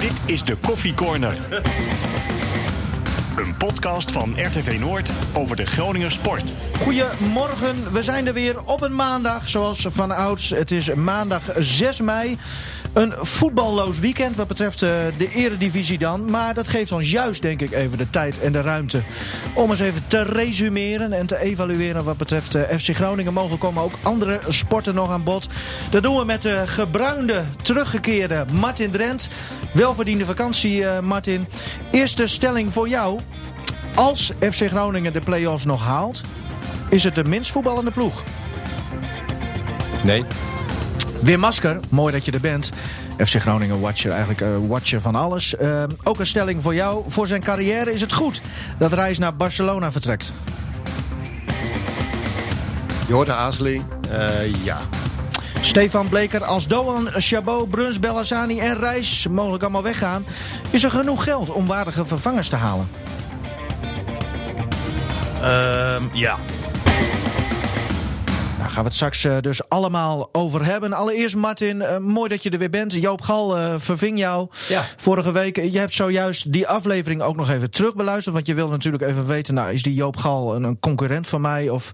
Dit is de Koffie Corner. Een podcast van RTV Noord over de Groninger sport. Goedemorgen, we zijn er weer op een maandag, zoals van ouds. Het is maandag 6 mei. Een voetballoos weekend wat betreft uh, de eredivisie dan. Maar dat geeft ons juist, denk ik, even de tijd en de ruimte... om eens even te resumeren en te evalueren wat betreft uh, FC Groningen. Mogelijk komen ook andere sporten nog aan bod. Dat doen we met de gebruinde, teruggekeerde Martin Drent. Welverdiende vakantie, uh, Martin. Eerste stelling voor jou. Als FC Groningen de play-offs nog haalt... is het de minst voetballende ploeg? Nee. Wim Masker, mooi dat je er bent. FC Groningen watcher, eigenlijk uh, watcher van alles. Uh, ook een stelling voor jou. Voor zijn carrière is het goed dat Reis naar Barcelona vertrekt. Je hoort de. Uh, ja. Stefan Bleker, als Doan, Chabot, Bruns, Bellazzani en Reis mogelijk allemaal weggaan... is er genoeg geld om waardige vervangers te halen? Uh, ja. Daar gaan we het straks uh, dus allemaal over hebben. Allereerst Martin, uh, mooi dat je er weer bent. Joop Gal uh, verving jou ja. vorige week. Je hebt zojuist die aflevering ook nog even terugbeluisterd. Want je wil natuurlijk even weten, nou, is die Joop Gal een, een concurrent van mij? Of...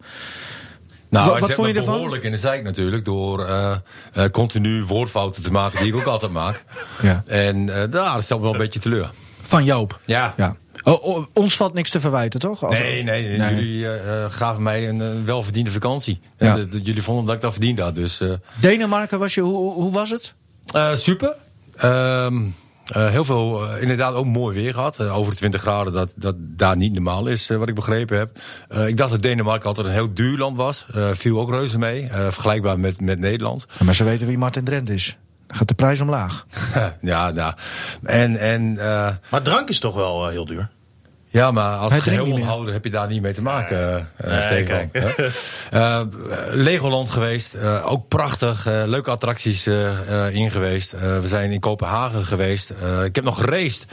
Nou, wat, wat vond je ervan? behoorlijk in de zijk natuurlijk. Door uh, uh, continu woordfouten te maken die ik ook altijd maak. Ja. En uh, dat stelt me wel een beetje teleur. Van Joop? Ja. ja. Oh, oh, ons valt niks te verwijten, toch? Als nee, nee, nee, nee, Jullie uh, gaven mij een, een welverdiende vakantie. Ja. En jullie vonden dat ik dat verdiend had. Dus. Denemarken, was je, hoe, hoe was het? Super. Um, heel veel, inderdaad ook mooi weer gehad. over de 20 graden, dat, dat daar niet normaal is, wat ik begrepen heb. ik dacht dat Denemarken altijd een heel duur land was. viel ook reuze mee. vergelijkbaar met, met Nederland. Maar ze weten wie Martin Drent is gaat de prijs omlaag. ja, nou. En, en, uh, maar drank is toch wel uh, heel duur? Ja, maar als geheelonhouder heb je daar niet mee te maken, uh, nee, uh, Legoland geweest, uh, ook prachtig. leuke attracties in geweest. we zijn in Kopenhagen geweest. ik heb nog geraced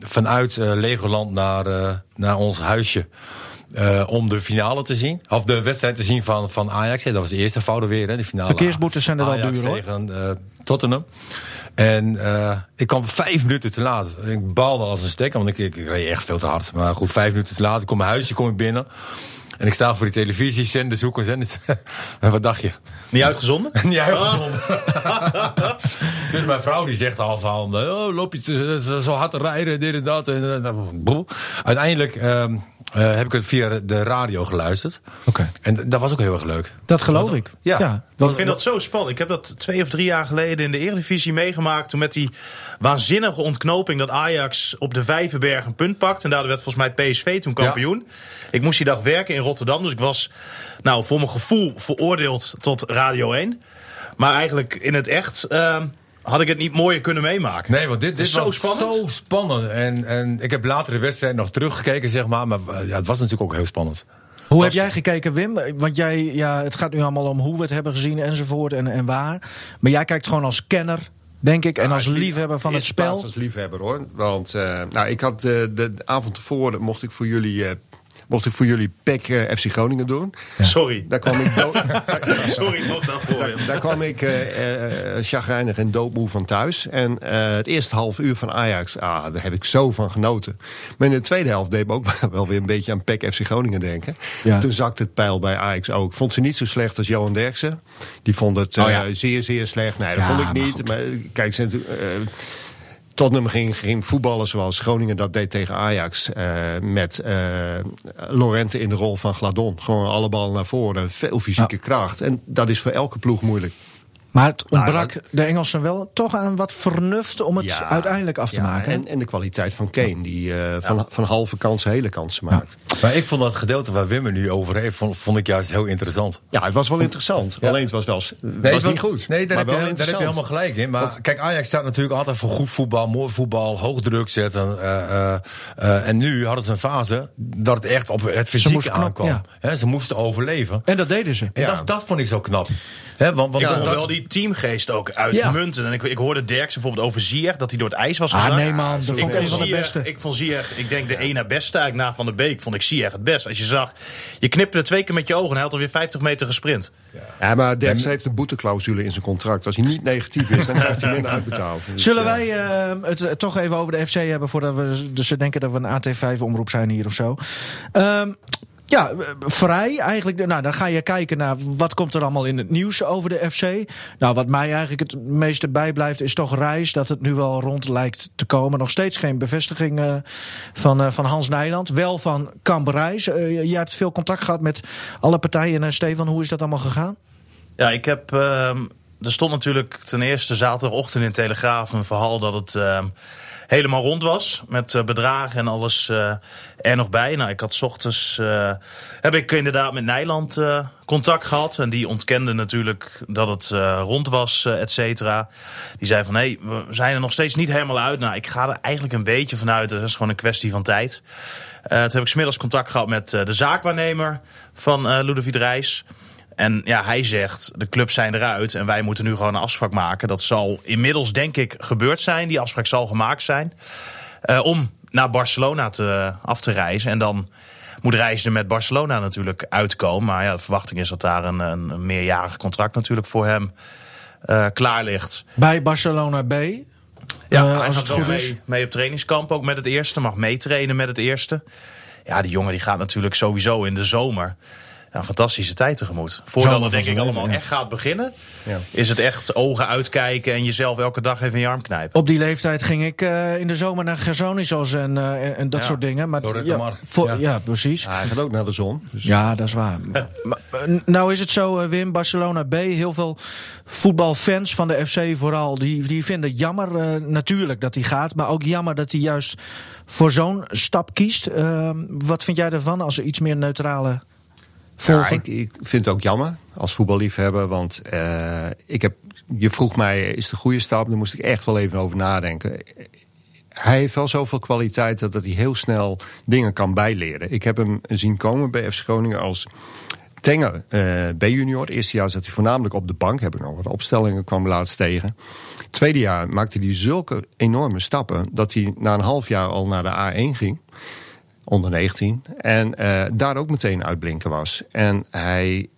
vanuit Legoland naar, naar ons huisje. Uh, om de finale te zien. Of de wedstrijd te zien van, van Ajax. Ja, dat was de eerste fout weer, hè, de finale. Verkeersboetes zijn er wel duur, hoor. tegen uh, Tottenham. En uh, ik kwam vijf minuten te laat. Ik baalde als een stekker, want ik, ik, ik, reed echt veel te hard. Maar goed, vijf minuten te laat. Ik kom mijn huisje, kom ik binnen. En ik sta voor die televisie, zenden zoeken, zenden. en wat dacht je? Niet uitgezonden? Niet uitgezonden. dus mijn vrouw die zegt al van, oh, loop je zo hard te rijden, dit en dat. En, en, Uiteindelijk um, uh, heb ik het via de radio geluisterd. Oké. Okay. En dat was ook heel erg leuk. Dat geloof dat ik. Ja. ja. ik vind dat zo spannend. Ik heb dat twee of drie jaar geleden in de Eredivisie meegemaakt. Toen met die waanzinnige ontknoping dat Ajax op de Vijverberg een punt pakt. En daardoor werd volgens mij PSV toen kampioen. Ja. Ik moest die dag werken in Rotterdam. Dus ik was nou, voor mijn gevoel veroordeeld tot Radio 1. Maar eigenlijk in het echt... Uh, had ik het niet mooier kunnen meemaken. Nee, want dit, dit zo was spannend. zo spannend. En, en ik heb later de wedstrijd nog teruggekeken, zeg maar. Maar ja, het was natuurlijk ook heel spannend. Hoe was... heb jij gekeken, Wim? Want jij, ja, het gaat nu allemaal om hoe we het hebben gezien enzovoort en, en waar. Maar jij kijkt gewoon als kenner, denk ik, en ja, als liefhebber van het spel. als liefhebber hoor. Want uh, nou, ik had de, de, de avond tevoren, mocht ik voor jullie... Uh, mocht ik voor jullie PEC uh, FC Groningen doen. Ja. Sorry. Daar kwam ik dood... Sorry, nog daarvoor. Daar, daar kwam ik uh, chagrijnig en doodmoe van thuis. En het eerste half uur van Ajax, ah, daar heb ik zo van genoten. Maar in de tweede helft deed me ook wel weer een beetje aan PEC FC Groningen denken. Ja. Toen zakte het pijl bij Ajax ook. Vond ze niet zo slecht als Johan Derksen. Die vond het oh, ja. zeer, zeer slecht. Nee, dat vond ik niet. Maar, maar kijk, ze Tottenham ging, ging voetballen zoals Groningen dat deed tegen Ajax. Uh, met uh, Lorente in de rol van Gladon. Gewoon alle ballen naar voren. Veel fysieke ja. kracht. En dat is voor elke ploeg moeilijk. Maar het ontbrak nou, de Engelsen wel toch aan wat vernuft om het ja, uiteindelijk af te ja, maken. En, en, de kwaliteit van Kane, die uh, van, van halve kansen hele kansen maakt. Maar ik vond dat gedeelte waar Wim er nu over heeft, vond, vond ik juist heel interessant. Ja, het was wel interessant. Alleen het was wel nee, was niet goed. Nee, daar, heb je, daar heb je helemaal gelijk in. Maar kijk, Ajax staat natuurlijk altijd voor goed voetbal, mooi voetbal, hoog druk zetten. Uh, uh, en nu hadden ze een fase dat het echt op het fysieke aankwam. Ja. He, ze moesten overleven. En dat deden ze. En dat, dat vond ik zo knap. He, want, want ik dat, vond wel die die teamgeest ook uitmuntend. En ik, ik hoorde Derksen bijvoorbeeld over Zier, dat hij door het ijs was gezakt. Ah nee man, dat vond ik van de beste. Ik vond Zier, ik denk de ene beste eigenlijk na Van de Beek, vond ik Zier het best. Als je zag, je knipte twee keer met je ogen en hij had alweer 50 meter gesprint. Ja, maar Derksen heeft een boeteclausule in zijn contract. Als hij niet negatief is, dan krijgt hij minder uitbetaald. Dus, Zullen wij uh, het toch even over de FC hebben voordat we dus ze denken dat we een AT5-omroep zijn hier of zo. Um, ja, vrij eigenlijk. Nou, dan ga je kijken naar wat komt er allemaal in het nieuws over de FC. Nou, wat mij eigenlijk het meeste bijblijft is toch Reis. Dat het nu wel rond lijkt te komen. Nog steeds geen bevestiging uh, van, uh, van Hans Nijland. Wel van Kamp Reis. Uh, je hebt veel contact gehad met alle partijen. Stefan, hoe is dat allemaal gegaan? Ja, ik heb... Ehm, er stond natuurlijk ten eerste zaterdagochtend in Telegraaf een verhaal dat het ehm, helemaal rond was. Met uh, bedragen en alles uh, er nog bij. Nou, ik had s ochtends, uh, heb ik inderdaad met Nijland contact gehad. En die ontkende natuurlijk dat het rond was, et cetera. Die zei van, hé, hey, we zijn er nog steeds niet helemaal uit. Nou, ik ga er eigenlijk een beetje vanuit. Dat is gewoon een kwestie van tijd. toen heb ik smiddags contact gehad met de zaakwaarnemer van Ludovic Reis. En ja, hij zegt, de clubs zijn eruit en wij moeten nu gewoon een afspraak maken. Dat zal inmiddels denk ik gebeurd zijn. Die afspraak zal gemaakt zijn. Uh, om naar Barcelona te, af te reizen. En dan moet reizen met Barcelona natuurlijk uitkomen. Maar ja, de verwachting is dat daar een, een meerjarig contract natuurlijk voor hem uh, klaar ligt. Bij Barcelona B? Ja, uh, als het goed mee, is. mee op trainingskamp ook met het eerste. Mag meetrainen met het eerste. Ja, die jongen die gaat natuurlijk sowieso in de zomer een fantastische tijd tegemoet. Voordat het denk ik allemaal echt gaat beginnen, ja. is het echt ogen uitkijken en jezelf elke dag even in je arm knijpen. Op die leeftijd ging ik uh, in de zomer naar Gersonisos en, uh, en dat ja. soort dingen. Maar, ja, voor, ja. precies. hij gaat ook naar de zon. Dus. Ja, dat is waar. maar, nou is het zo, Wim, Barcelona B. Heel veel voetbalfans van de FC vooral, die, die vinden het jammer uh, natuurlijk dat hij gaat. Maar ook jammer dat hij juist voor zo'n stap kiest. Ehm, wat vind jij ervan als er iets meer neutrale ja, ik, vind het ook jammer als voetballiefhebber. Want uh, ik heb, je vroeg mij, is het een goede stap? Daar moest ik echt wel even over nadenken. Hij heeft wel zoveel kwaliteit dat, dat hij heel snel dingen kan bijleren. Ik heb hem zien komen bij FC Groningen als Tenger uh, B-junior. Eerste jaar zat hij voornamelijk op de bank. Heb ik nog wat opstellingen kwam laatst tegen. Tweede jaar maakte hij zulke enorme stappen... dat hij na een half jaar al naar de A1 ging onder 19. En uh, daar ook meteen uitblinken was. En hij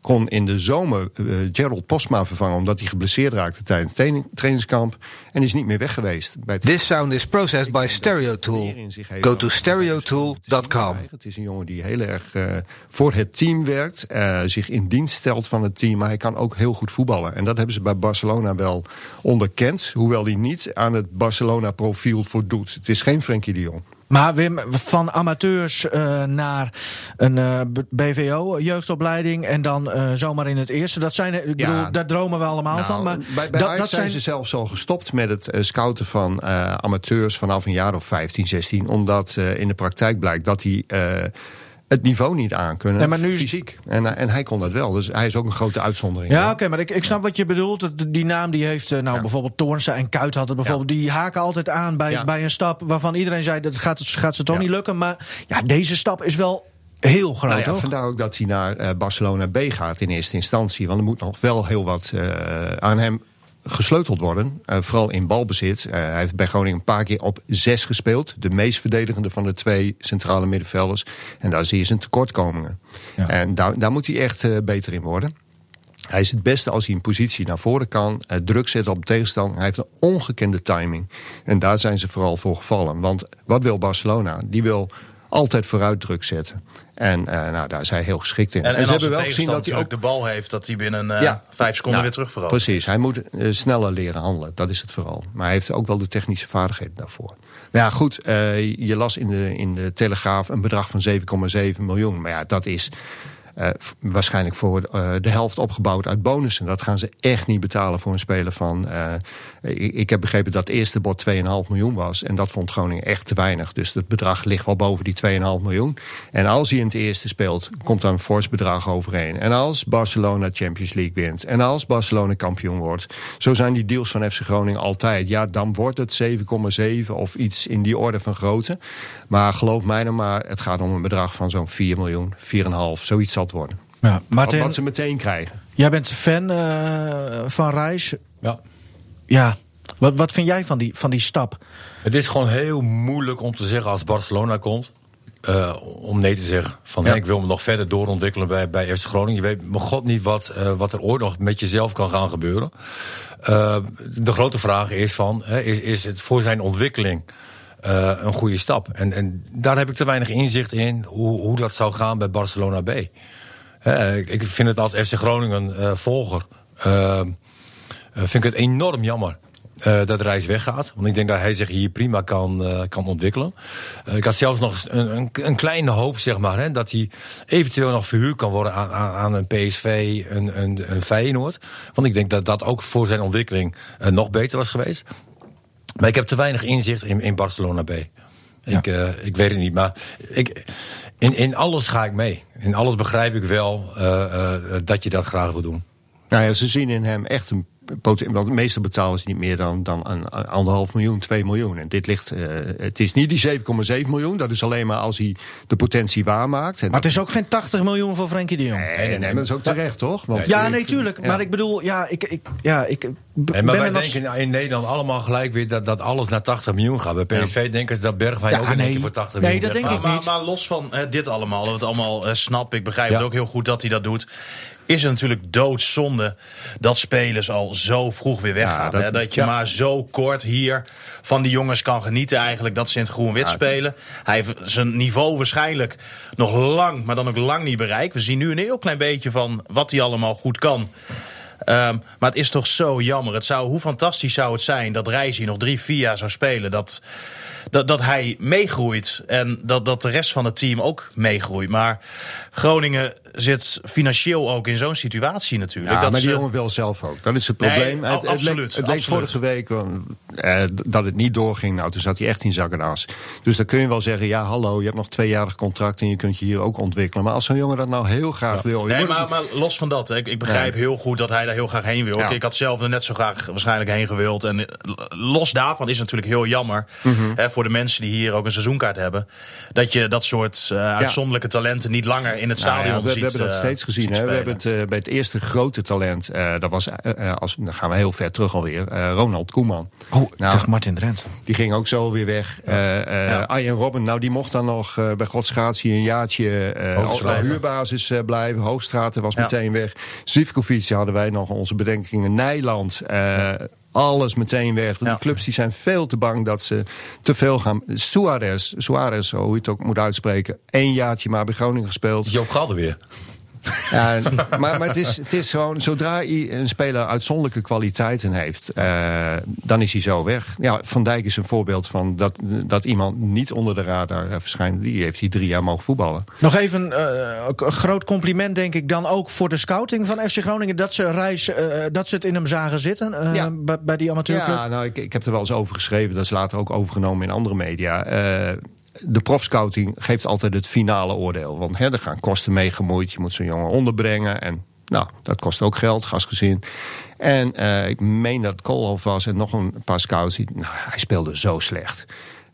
kon in de zomer uh, Gerald Postma vervangen... omdat hij geblesseerd raakte tijdens het trainingskamp... en is niet meer weg geweest. Bij This sound is processed by Stereotool. Go to stereotool.com. Het is een jongen die heel erg uh, voor het team werkt... Uh, zich in dienst stelt van het team... maar hij kan ook heel goed voetballen. En dat hebben ze bij Barcelona wel onderkend... hoewel hij niet aan het Barcelona-profiel voldoet. Het is geen Frenkie de Jong. Maar Wim, van amateurs uh, naar een uh, BVO, jeugdopleiding en dan uh, zomaar in het eerste. Dat zijn, ik ja, bedoel, daar dromen we allemaal nou, van. Maar bij bij dat, dat zijn ze zelfs al gestopt met het scouten van amateurs vanaf een jaar of 15, 16. Omdat in de praktijk blijkt dat die het niveau niet aankunnen. Nee, maar nu... Fysiek. En, en hij kon dat wel. Dus hij is ook een grote uitzondering. Ja, oké, maar ik, ik snap wat je bedoelt. Die naam die heeft, nou ja. bijvoorbeeld Toornse en Kuit had het bijvoorbeeld. Die haken altijd aan bij, bij een stap waarvan iedereen zei dat gaat, gaat ze toch niet lukken. Maar ja, deze stap is wel heel groot, nou ja? Vandaar ook dat hij naar uh, Barcelona B gaat in eerste instantie. Want er moet nog wel heel wat uh, aan hem gesleuteld worden. Uh, vooral in balbezit. Uh, hij heeft bij Groningen een paar keer op zes gespeeld. De meest verdedigende van de twee centrale middenvelders. En daar zie je zijn tekortkomingen. Ja. En daar, daar moet hij echt uh, beter in worden. Hij is het beste als hij een positie naar voren kan. druk zetten op tegenstander. Hij heeft een ongekende timing. En daar zijn ze vooral voor gevallen. Want wat wil Barcelona? Die wil altijd vooruit druk zetten. En uh, nou, daar is hij heel geschikt in. En, en, en ze hebben wel gezien dat hij ook de bal heeft, dat hij binnen uh, ja, vijf seconden nou, weer terug verovert. Precies, hij moet uh, sneller leren handelen. Dat is het vooral. Maar hij heeft ook wel de technische vaardigheden daarvoor. Maar ja, goed, je las in de, in de Telegraaf een bedrag van 7,7 miljoen. Maar ja, dat is uh, waarschijnlijk voor uh, de helft opgebouwd uit bonussen. Dat gaan ze echt niet betalen voor een speler van... Uh, ik, heb begrepen dat het eerste bod 2,5 miljoen was. En dat vond Groningen echt te weinig. Dus het bedrag ligt wel boven die 2,5 miljoen. En als hij in het eerste speelt, komt dan een fors bedrag overheen. En als Barcelona Champions League wint... en als Barcelona kampioen wordt... zo zijn die deals van FC Groningen altijd. Ja, dan wordt het 7,7 of iets in die orde van grootte. Maar geloof mij nou maar, het gaat om een bedrag van zo'n 4 miljoen, 4,5. Zoiets zal worden. Ja, Martin, wat ze meteen krijgen. Jij bent fan uh, van Reis. Ja. Ja. Wat, wat vind jij van die, van die stap? Het is gewoon heel moeilijk om te zeggen als Barcelona komt. Uh, om nee te zeggen. Van ja. ik wil me nog verder doorontwikkelen bij, bij FC Groningen. Je weet mijn god niet wat, uh, wat er ooit nog met jezelf kan gaan gebeuren. Uh, de grote vraag is van, is, is het voor zijn ontwikkeling een goede stap? En, en daar heb ik te weinig inzicht in hoe, hoe dat zou gaan bij Barcelona B. ik vind het als FC Groningen volger, vind ik het enorm jammer uh, dat Reis weggaat. Want ik denk dat hij zich hier prima kan, uh, kan ontwikkelen. Uh, ik had zelfs nog een, een, een, kleine hoop, zeg maar, hè, dat hij eventueel nog verhuurd kan worden aan, aan, aan een PSV, een, een, een Feyenoord. Want ik denk dat dat ook voor zijn ontwikkeling nog beter was geweest. Maar ik heb te weinig inzicht in, in Barcelona B. Ja. Ik, ik weet het niet, maar ik, in, alles ga ik mee. In alles begrijp ik wel dat je dat graag wil doen. Nou ja, ze zien in hem echt een want meestal betalen ze niet meer dan, dan een, anderhalf miljoen, 2 miljoen. En dit ligt, uh, het is niet die 7,7 miljoen. Dat is alleen maar als hij de potentie waarmaakt. En maar het is ook geen 80 miljoen voor Frenkie de Jong. Nee, nee, nee, dat is ook terecht, toch? Want ja, nee, tuurlijk. Maar ik bedoel, ja, ik, ik, ja, ik en maar wij denken in Nederland allemaal gelijk weer dat, dat alles naar 80 miljoen gaat. Bij PSV denken ze dat Bergwijn ja, ook in één keer voor 80 nee, miljoen dat denk ik maar, niet. Maar, los van dit allemaal, dat allemaal uh, snap, ik begrijp het ook heel goed dat hij dat doet is het natuurlijk doodzonde dat spelers al zo vroeg weer weggaan. dat, dat, je maar zo kort hier van die jongens kan genieten eigenlijk dat ze in het groen-wit spelen. Hij heeft zijn niveau waarschijnlijk nog lang, maar dan ook lang niet bereikt. We zien nu een heel klein beetje van wat hij allemaal goed kan. Um, maar het is toch zo jammer. Het zou, hoe fantastisch zou het zijn dat Reis hier nog drie, vier jaar zou spelen. Dat, dat, dat hij meegroeit. En dat, dat de rest van het team ook meegroeit. Maar Groningen zit financieel ook in zo'n situatie natuurlijk. Ja, dat maar die jongen wil zelf ook. Dat is het probleem. Nee, het, het, absoluut, leek, het leek vorige week uh, dat het niet doorging. Nou, toen zat hij echt in zak en as. Dus dan kun je wel zeggen, ja hallo, je hebt nog tweejarig contract... en je kunt je hier ook ontwikkelen. Maar als zo'n jongen dat nou heel graag wil... Nee, maar, maar, los van dat, ik, ik begrijp heel goed dat hij daar heel graag heen wil. Ik had zelf er net zo graag waarschijnlijk heen gewild. En los daarvan is het natuurlijk heel jammer... Mm -hmm. hè, voor de mensen die hier ook een seizoenkaart hebben... dat je dat soort uh, uitzonderlijke talenten niet langer in het stadion nou ziet We hebben dat steeds gezien. Hè? We hebben het uh, bij het eerste grote talent... Uh, dat was, als, dan gaan we heel ver terug alweer... Ronald Koeman. Oh, ik nou, dacht Martin Drent. Die ging ook zo weer weg. Ja. Ja. Arjen Robben, nou die mocht dan nog bij Godsgratie een jaartje op huurbasis blijven. Hoogstraten was meteen weg. Zivkovic hadden wij nog onze bedenkingen. Nijland alles meteen weg. De clubs die zijn veel te bang dat ze te veel gaan. Suarez, Suarez, hoe je het ook moet uitspreken. één jaartje maar bij Groningen gespeeld. Joop Galde weer. Ja, maar, maar het, is, het is gewoon, zodra een speler uitzonderlijke kwaliteiten heeft, uh, dan is hij zo weg. Ja, Van Dijk is een voorbeeld van dat, dat iemand niet onder de radar verschijnt. Die heeft hij drie jaar mogen voetballen. Nog even uh, een groot compliment, denk ik, dan ook voor de scouting van FC Groningen. Dat ze, reis, uh, dat ze het in hem zagen zitten ja. bij, bij, die amateurclub. Ja, nou, ik, ik heb er wel eens over geschreven. Dat is later ook overgenomen in andere media de profscouting geeft altijd het finale oordeel. Want hè, er gaan kosten mee gemoeid. Je moet zo'n jongen onderbrengen. En nou, dat kost ook geld, gasgezin. En uh, ik meen dat Koolhof was en nog een paar scouts. Nou, hij speelde zo slecht.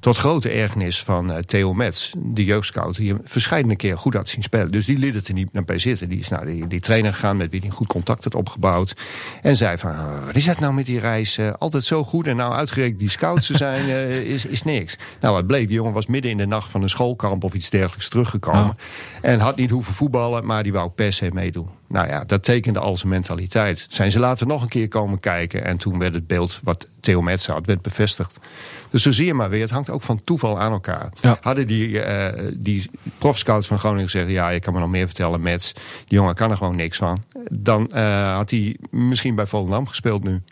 Tot grote ergernis van uh, Theo Metz, de jeugdscout, die hem verschillende keer goed had zien spelen. Dus die liet het er niet naar bij zitten. Die is naar die, die trainer gegaan met wie hij goed contact had opgebouwd. En zei van, uh, wat is dat nou met die reis? Uh, altijd zo goed en nou uitgerekend die scouts te zijn, is, is niks. Nou, wat bleek, die jongen was midden in de nacht van een schoolkamp of iets dergelijks teruggekomen. Oh. En had niet hoeven voetballen, maar die wou per se meedoen. Nou ja, dat tekende al zijn mentaliteit. Zijn ze later nog een keer komen kijken en toen werd het beeld wat Theo Metz had, werd bevestigd. Dus zo zie je maar weer, het hangt ook van toeval aan elkaar. Ja. Hadden die, uh, die profscouts van Groningen gezegd... ja, je kan me nog meer vertellen, Mets, die jongen kan er gewoon niks van. Dan uh, had hij misschien bij Volendam gespeeld nu.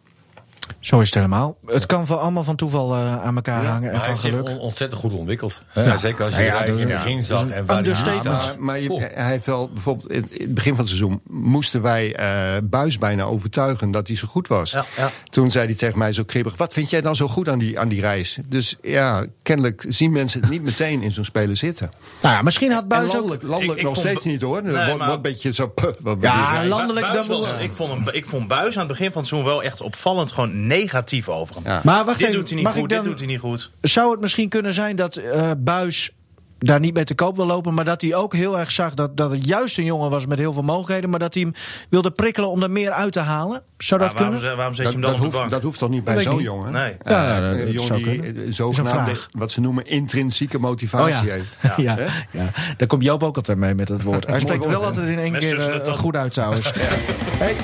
Zo is het helemaal. Het kan van, allemaal van toeval uh, aan elkaar hangen en van geluk. Hij ontzettend goed ontwikkeld. Ja. Zeker als je ja, in het begin zag. En waar understatement. Maar, je, hij heeft wel, bijvoorbeeld in het begin van het seizoen... moesten wij uh, Buis bijna overtuigen dat hij zo goed was. Toen zei hij tegen mij zo kribbig... wat vind jij dan zo goed aan die, aan die reis? Dus ja, kennelijk zien mensen het niet meteen in zo'n speler zitten. Nou ja, misschien had Buis landelijk, ook... Landelijk ik, ik nog steeds niet hoor. Nee, wat, wat beetje zo... Wat ja, landelijk... dan was, ik, vond hem, ik vond Buis aan het begin van het seizoen wel echt opvallend... gewoon negatief over hem. Ja. Maar wacht dit even, doet hij niet goed, dit doet hij niet goed. Zou het misschien kunnen zijn dat uh, Buis daar niet mee te koop wil lopen. Maar dat hij ook heel erg zag dat, dat het juist een jongen was met heel veel mogelijkheden. Maar dat hij hem wilde prikkelen om er meer uit te halen. Zou dat waarom, kunnen? Waarom zet je hem dan dat op de hoeft, bank? dat hoeft toch niet bij zo'n niet. jongen? Nee. Ja, Eh, dat een zou jongen die eh, wat ze noemen, intrinsieke motivatie Oh ja. heeft. Ja, ja, daar komt Joop ook altijd mee met het woord. Hij spreekt wel altijd in één keer eh, goed uit trouwens. Hey,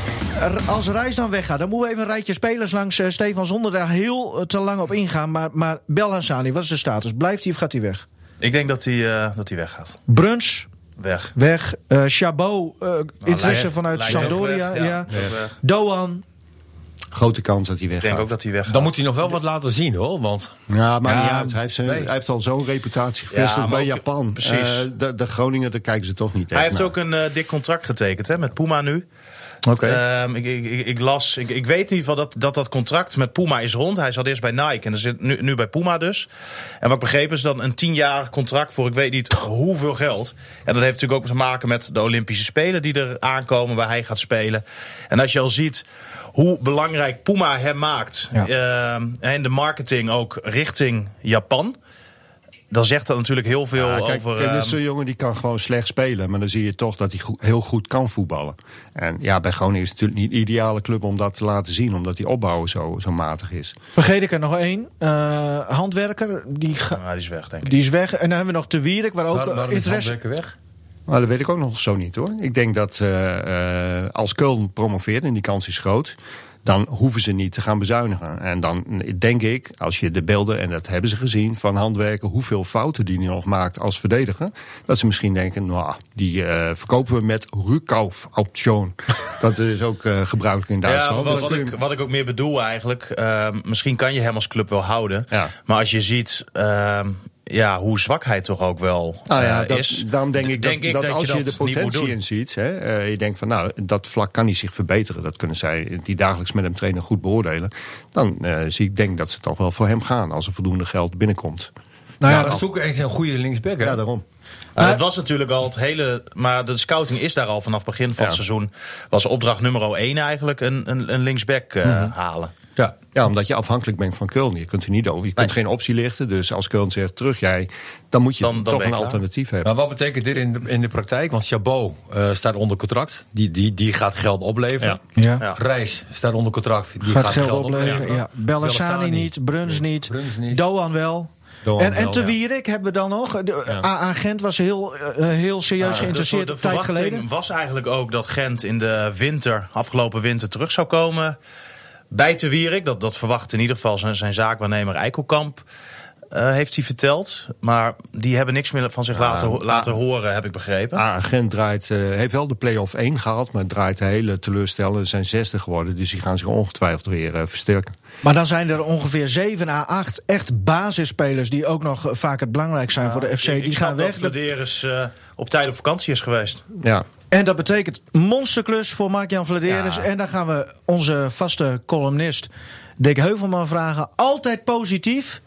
als Reis dan weggaat, dan moeten we even een rijtje spelers langs eh, Stefan zonder daar heel eh, te lang op ingaan. Maar, maar Belhassani, wat is de status? Blijft hij of gaat hij weg? Ik denk dat hij, eh, dat hij weggaat. Bruns, Weg. weg. Eh Chabot, eh, interesse Lijst- vanuit Lijst ook Sampdoria. weg, Ja. weg. Doan, Grote kans dat hij Ik weggaat. denk ook dat hij weggaat. Dan moet hij nog wel wat laten zien hoor. Want Ja, maar Ja. Hij heeft, zijn, nee. hij heeft al zo'n reputatie gevestigd Ja, bij ook- Japan. precies. Eh, de, de Groningen, daar kijken ze toch niet Hij heeft naar. ook een dik contract getekend hè, met Puma nu. Oké. Ehm, ik, ik, ik, las, ik, ik weet in ieder geval dat, dat dat contract met Puma is rond. Hij zat eerst bij Nike en er zit nu, nu bij Puma dus. En wat ik begrepen is dan een tienjarig contract voor ik weet niet hoeveel geld. En dat heeft natuurlijk ook te maken met de Olympische Spelen die er aankomen waar hij gaat spelen. En als je al ziet hoe belangrijk Puma hem maakt Ja. ehm, en de marketing ook richting Japan. Dan zegt dat natuurlijk heel veel Ja, kijk, over... kijk, dit is ehm, zo'n jongen die kan gewoon slecht spelen. Maar dan zie je toch dat hij goed- heel goed kan voetballen. En ja, bij Groningen is het natuurlijk niet de ideale club om dat te laten zien. Omdat die opbouw zo, zo matig is. vergeet ik er nog één. Eh, handwerker, die, ga- nou, die is weg denk ik. die is weg. En dan hebben we nog Te Wierik, waar ook Waar- waarom is interesse... Handwerker weg? Maar dat weet ik ook nog zo niet hoor. Ik denk dat eh, eh, als Köln promoveert, en die kans is groot... dan hoeven ze niet te gaan bezuinigen. En dan denk ik, als je de beelden, en dat hebben ze gezien... van handwerken, hoeveel fouten die hij nog maakt als verdediger... dat ze misschien denken, nou, die eh, verkopen we met Rückkaufoption. dat is ook eh, gebruikelijk in Ja, Duitsland. wat, wat, ik, wat ik ook meer bedoel eigenlijk. ehm, misschien kan je hem als club wel houden. Ja. Maar als je ziet ja, hoe zwak hij toch ook wel Nou ja, eh, dat, is. daarom denk ik denk dat, dat als je, de potentie in ziet, hè, eh, je denkt van nou, dat vlak kan hij zich verbeteren. Dat kunnen zij die dagelijks met hem trainen goed beoordelen. Dan eh, zie ik denk dat ze toch wel voor hem gaan als er voldoende geld binnenkomt. Nou ja, Ja, dan zoeken eens een goede linksback. Hè? Ja, daarom. Uh, het was natuurlijk al het hele. Maar de scouting is daar al vanaf begin van het seizoen. Was opdracht nummer 1 eigenlijk een, een, een linksback eh, Mhm. halen. Ja. Ja, omdat je afhankelijk bent van Köln. Je kunt er niet over. Je kunt Nee. geen optie lichten. Dus als Köln zegt terug jij, dan moet je Dan- dan toch een klaar. alternatief hebben. Maar wat betekent dit in de, in de praktijk? Want Chabot eh, staat onder contract. Die, die, die gaat geld opleveren. Ja. Ja. Reis staat onder contract. Die gaat, gaat, geld, opleveren. Ja. Bellassani Bellassani niet, Bruns niet, Bruns niet. Doan wel. Doan en en Te ja. Wierik hebben we dan nog. De AA Gent was heel, eh, heel serieus geïnteresseerd de een tijd verwachting geleden. was eigenlijk ook dat Gent in de winter, afgelopen winter, terug zou komen bij Te Wierik. Dat, dat verwacht in ieder geval zijn, zijn zaakwaarnemer Eikelkamp. eh, heeft hij verteld. Maar die hebben niks meer van zich laten, ho- laten horen, heb ik begrepen. Ah, Gent draait, eh, heeft wel de play-off 1 gehaald, maar draait de hele teleurstellende. Ze zijn zesde geworden, dus die gaan zich ongetwijfeld weer eh, versterken. Maar dan zijn er ongeveer 7 à 8 echt basisspelers die ook nog vaak het belangrijk zijn voor de FC. Die gaan weg. Dat- Vladeris eh, op tijd op vakantie is geweest. Ja, En dat betekent monsterklus voor Mark-Jan Vladeris. Ja. En dan gaan we onze vaste columnist Dick Heuvelman vragen. Altijd positief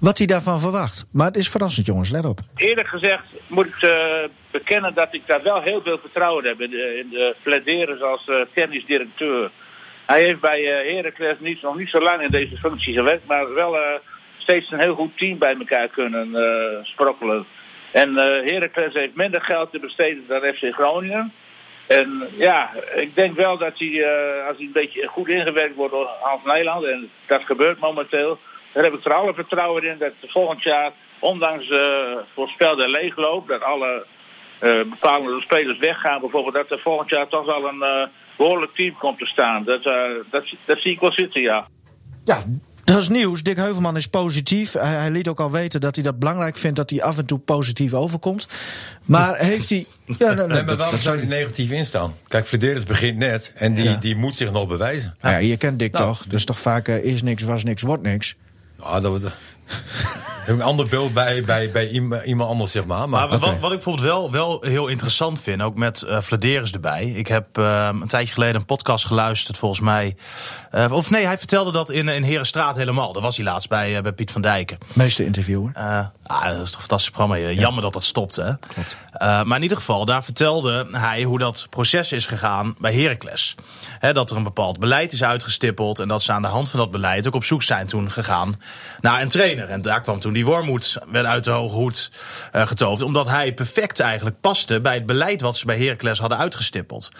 wat hij daarvan verwacht. Maar het is verrassend jongens, let op. Eerlijk gezegd moet ik eh, bekennen dat ik daar wel heel veel vertrouwen heb in de, in de Flederis als eh technisch directeur. Hij heeft bij eh Heracles niet, nog niet zo lang in deze functie gewerkt, maar wel eh, steeds een heel goed team bij elkaar kunnen eh, sprokkelen. En eh Heracles heeft minder geld te besteden dan FC Groningen. En ja, ik denk wel dat hij, eh, als hij een beetje goed ingewerkt wordt door Hans Nijland, en dat gebeurt momenteel, daar heb ik er alle vertrouwen in dat volgend jaar, ondanks de voorspelde leegloop, dat alle bepaalde spelers weggaan, bijvoorbeeld, dat er volgend jaar toch wel een eh, behoorlijk team komt te staan. Dat, dat, dat zie ik wel zitten, ja. Ja, dat is nieuws. Dick Heuvelman is positief. Hij, hij liet ook al weten dat hij dat belangrijk vindt dat hij af en toe positief overkomt. Maar heeft hij. Ja, nou, nou, Nee, maar dat- waarom zou die negatief instaan? Kijk, Flederis begint net en die, die moet zich nog bewijzen. Nou ja, je kent Dick Nou. toch? Dus toch vaak eh, is niks, was niks, wordt niks. Ja, dat, een ander beeld bij, bij, bij iemand iemand anders, zeg maar. Maar, Maar wat, wat ik bijvoorbeeld wel, wel heel interessant vind, ook met eh Vladeris erbij. Ik heb eh, een tijdje geleden een podcast geluisterd, volgens mij. Eh, of nee, hij vertelde dat in, in Herenstraat helemaal. Daar was hij laatst bij, eh, bij Piet van Dijken. Meeste interviewer. Eh, ah, dat is toch een fantastisch programma. Jammer dat dat stopte. Hè? Eh, maar in ieder geval, daar vertelde hij hoe dat proces is gegaan bij Heracles. Hè, dat er een bepaald beleid is uitgestippeld. En dat ze aan de hand van dat beleid ook op zoek zijn toen gegaan naar een trainer. En daar kwam toen die Wormoed werd uit de hoge hoed uh, getoverd. Omdat hij perfect eigenlijk paste bij het beleid wat ze bij Heracles hadden uitgestippeld.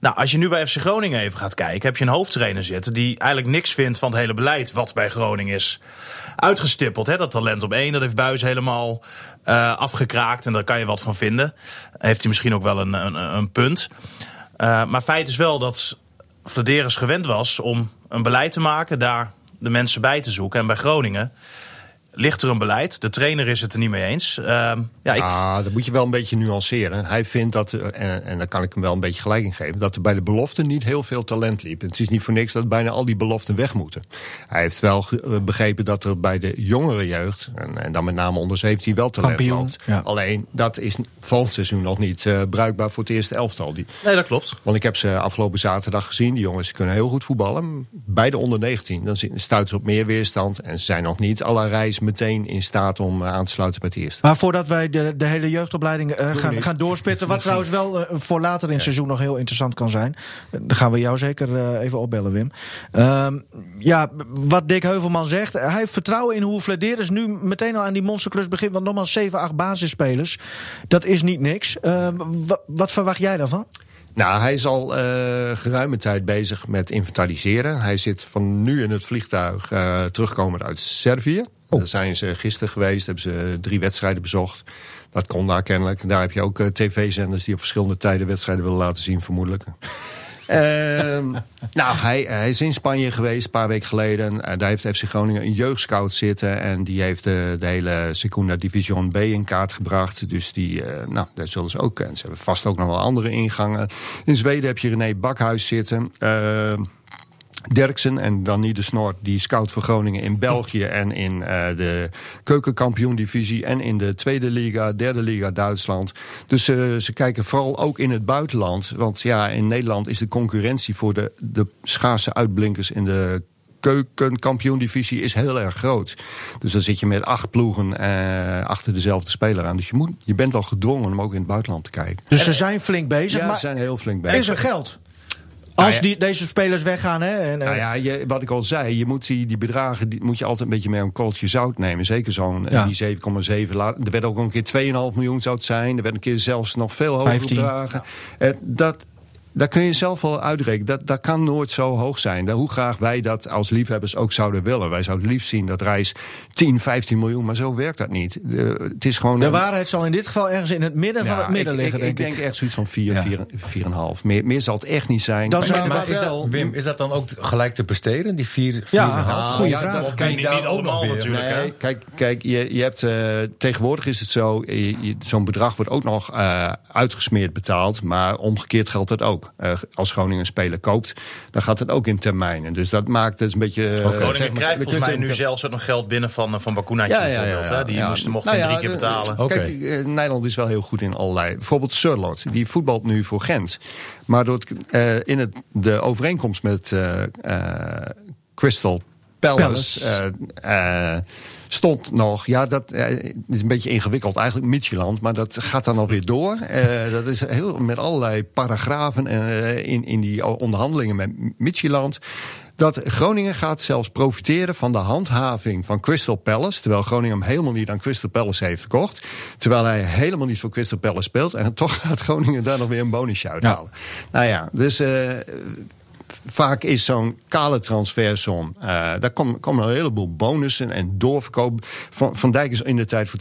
Nou, als je nu bij FC Groningen even gaat kijken, heb je een hoofdtrainer zitten die eigenlijk niks vindt van het hele beleid wat bij Groningen is uitgestippeld. Hè? Dat talent op één, dat heeft Buis helemaal uh, afgekraakt en daar kan je wat van vinden. Heeft hij misschien ook wel een, een, een punt. Uh, maar feit is wel dat Vladeris gewend was om een beleid te maken, daar de mensen bij te zoeken. En bij Groningen ligt er een beleid. De trainer is het er niet mee eens. Uh, ja, ik... ah, dat moet je wel een beetje nuanceren. Hij vindt dat, eh, en, en daar kan ik hem wel een beetje gelijk in geven, dat er bij de belofte niet heel veel talent liep. Het is niet voor niks dat bijna al die beloften weg moeten. Hij heeft wel eh, begrepen dat er bij de jongere jeugd, en, en dan met name onder 17, wel talent loopt. Alleen dat is volgend seizoen nog niet uh, bruikbaar voor het eerste elftal. Die... Nee, dat klopt. Want ik heb ze afgelopen zaterdag gezien. Die jongens kunnen heel goed voetballen. Bij de onder 19. Dan stuiten ze op meer weerstand. En ze zijn nog niet alle reis meteen in staat om eh, aan te sluiten met het eerste. Maar voordat wij de, de hele jeugdopleiding uh, gaan, gaan doorspitten... wat trouwens wel uh, voor later in het seizoen nog heel interessant kan zijn... dan gaan we jou zeker even opbellen, Wim. Uh, ja, wat Dick Heuvelman zegt... hij heeft vertrouwen in hoe Flederis nu meteen al aan die monsterklus begint... want nogmaals 7, 8 basisspelers, dat is niet niks. Ehm, wat verwacht jij daarvan? Nou, hij is al uh, geruime tijd bezig met inventariseren. Hij zit van nu in het vliegtuig uh, terugkomend uit Servië. Oh. Daar zijn ze gisteren geweest, hebben ze drie wedstrijden bezocht. Dat kon daar kennelijk. Daar heb je ook uh, tv-zenders die op verschillende tijden wedstrijden willen laten zien, vermoedelijk. Ehm, nou, hij, hij, is in Spanje geweest een paar weken geleden. Uh, daar heeft FC Groningen een jeugdscout zitten. En die heeft de, hele Secunda Division B in kaart gebracht. Dus die, nou, daar zullen ze ook. En ze hebben vast ook nog wel andere ingangen. In Zweden heb je René Bakhuis zitten. Derksen en dan niet de Snort, die scout voor Groningen in België en in uh, de keukenkampioen-divisie en in de tweede liga, derde liga Duitsland. Dus uh, ze kijken vooral ook in het buitenland. Want ja, in Nederland is de concurrentie voor de, de schaarse uitblinkers in de keukenkampioen-divisie is heel erg groot. Dus dan zit je met acht ploegen uh, achter dezelfde speler aan. Dus je, moet, je bent wel gedwongen om ook in het buitenland te kijken. Dus ze zijn flink bezig. Ja, maar ze zijn heel flink bezig. Is er geld? Als nou die, deze spelers weggaan. Hè, en, nou ja, je, wat ik al zei, je moet die, die bedragen die moet je altijd een beetje met een koltje zout nemen. Zeker zo'n ja. die 7,7. Er werd ook een keer 2,5 miljoen zou het zijn. Er werd een keer zelfs nog veel hoger bedragen. Ja. dat, daar kun je zelf wel uitrekenen. Dat, dat kan nooit zo hoog zijn. Hoe graag wij dat als liefhebbers ook zouden willen. Wij zouden liefst zien dat reis 10, 15 miljoen, maar zo werkt dat niet. De, het is gewoon de waarheid zal in dit geval ergens in het midden ja, van het midden ik, liggen. Ik, denk, ik denk echt zoiets van 4, ja. 4, 4,5. Meer, meer zal het echt niet zijn. Dat maar, maar is dat, Wim, is dat dan ook gelijk te besteden, die 4, 4,5? Ja, goede ja, vraag. Dat, kijk, niet, niet allemaal natuurlijk. Nee, kijk, kijk je, je hebt, uh, tegenwoordig is het zo, zo'n bedrag wordt ook nog uh, uitgesmeerd betaald. Maar omgekeerd geldt het ook. Uh, als Groningen een speler koopt, dan gaat het ook in termijnen. Dus dat maakt het een beetje... Uh, Groningen krijgt volgens mij nu zelfs ook nog geld binnen van, van Bakuna ja, ja, ja, ja, Die moesten mochten nou, drie keer betalen. Okay. Kijk, uh, Nederland is wel heel goed in allerlei... Bijvoorbeeld Surlot, die voetbalt nu voor Gent. Maar door het, uh, in het, de overeenkomst met Crystal Palace... Palace stond nog, ja, dat uh, is een beetje ingewikkeld, eigenlijk Micheland, maar dat gaat dan alweer door. Dat is heel met allerlei paragrafen in, in die onderhandelingen met Micheland. Dat Groningen gaat zelfs profiteren van de handhaving van Crystal Palace. Terwijl Groningen hem helemaal niet aan Crystal Palace heeft verkocht. Terwijl hij helemaal niet voor Crystal Palace speelt. En toch gaat Groningen daar nog weer een bonusje uithalen. Ja. Nou ja, dus vaak is zo'n kale transfersom. Uh, daar komen, een heleboel bonussen en doorverkoop. Van, van Dijk is in de tijd voor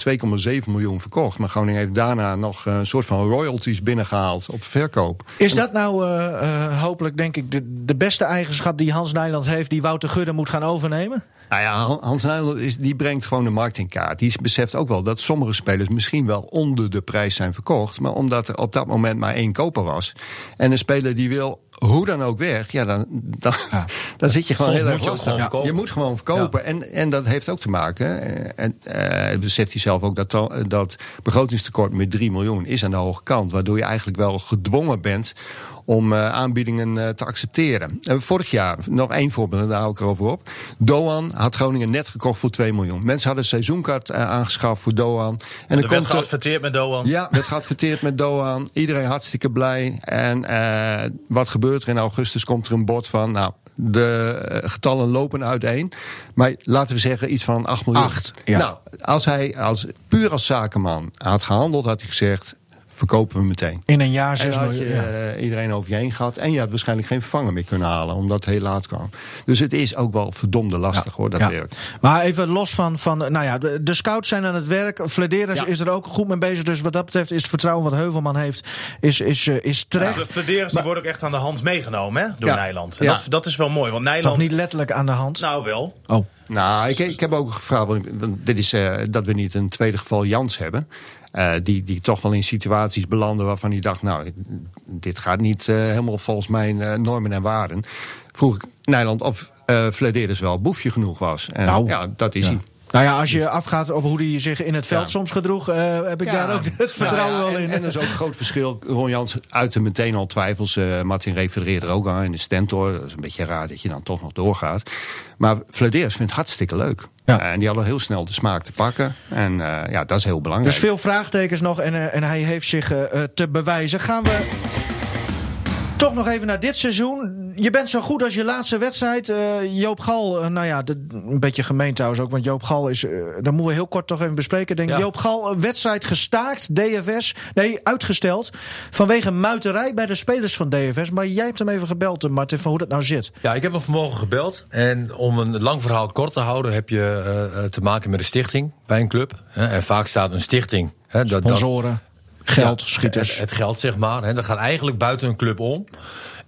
2,7 miljoen verkocht. Maar Groningen heeft daarna nog een soort van royalties binnengehaald op verkoop. Is dat nou uh, uh, hopelijk, denk ik, de, de beste eigenschap die Hans Nijland heeft... die Wouter Gudde moet gaan overnemen? Nou ja, Hans Nijland is, die brengt gewoon de markt in kaart. Die beseft ook wel dat sommige spelers misschien wel onder de prijs zijn verkocht. Maar omdat er op dat moment maar één koper was. En een speler die wil hoe dan ook weg, ja, dan, dan, ja. dan zit je gewoon heel erg lastig. Je moet gewoon verkopen. Ja. En, en dat heeft ook te maken, en uh, beseft hij zelf ook, dat, dat begrotingstekort met 3 miljoen is aan de hoge kant. Waardoor je eigenlijk wel gedwongen bent om uh, aanbiedingen uh, te accepteren. Uh, vorig jaar, nog één voorbeeld, en daar hou ik erover op. Doan had Groningen net gekocht voor 2 miljoen. Mensen hadden een seizoenkaart aangeschaft voor Doan. En er werd geadverteerd met Doan. Ja, werd geadverteerd met Doan. Iedereen hartstikke blij. En wat gebeurt er in augustus? Komt er een bod van, nou, De getallen lopen uiteen. Maar laten we zeggen iets van 8 miljoen. 8, ja. Nou, als hij als, puur als zakenman had gehandeld, had hij gezegd verkopen we meteen. In een jaar 6 en had miljoen. je ja. eh, iedereen over je heen gehad. En je had waarschijnlijk geen vervanger meer kunnen halen. Omdat het heel laat kwam. Dus het is ook wel verdomde lastig hoor, dat Ja. werk. Maar even los van, van nou ja, de, de scouts zijn aan het werk. Flederis Ja. is er ook goed mee bezig. Dus wat dat betreft is het vertrouwen wat Heuvelman heeft, is, is, eh, is terecht. De Flederis die wordt ook echt aan de hand meegenomen hè, door Ja. Nijland. En Ja. dat, dat is wel mooi, want Toch Nijland... niet letterlijk aan de hand. Nou wel. Oh. Nou, ik, ik heb ook gevraagd, want want dit is eh, dat we niet een tweede geval Jans hebben. Eh, die, die toch wel in situaties belanden waarvan hij dacht, nou, dit gaat niet eh, helemaal volgens mijn eh, normen en waarden. Vroeg ik Nederland of uh, Flederis wel boefje genoeg was. En Nou, ja, dat is ja. hij. Nou ja, als je afgaat op hoe hij zich in het veld Ja. soms gedroeg, eh, heb ik daar ook het vertrouwen Nou ja, wel in. En er is ook een groot verschil. Ron Jans uitte meteen al twijfels. Eh, Martin refereerde er ook aan in de stentor. Dat is een beetje raar dat je dan toch nog doorgaat. Maar Flederis vindt het hartstikke leuk. Ja. Eh, en die hadden heel snel de smaak te pakken. En eh, ja, dat is heel belangrijk. Dus veel vraagtekens nog en, en hij heeft zich te bewijzen. Gaan we toch nog even naar dit seizoen. Je bent zo goed als je laatste wedstrijd. Eh, Joop Gal, eh, nou ja, de- een beetje gemeen trouwens ook. Want Joop Gal is, eh dat moeten we heel kort toch even bespreken. Denk. Ja. Joop Gal, wedstrijd gestaakt, DFS. Nee, uitgesteld. Vanwege muiterij bij de spelers van DFS. Maar jij hebt hem even gebeld, Martin, van hoe dat nou zit. Ja, ik heb hem vanmorgen gebeld. En om een lang verhaal kort te houden, heb je te maken met een stichting bij een club. Hè, en vaak staat een stichting. Hè, dat, dat- Sponsoren, geld, Ja, schieters. Het, het geld, zeg maar. Hè, dat gaat eigenlijk buiten een club om.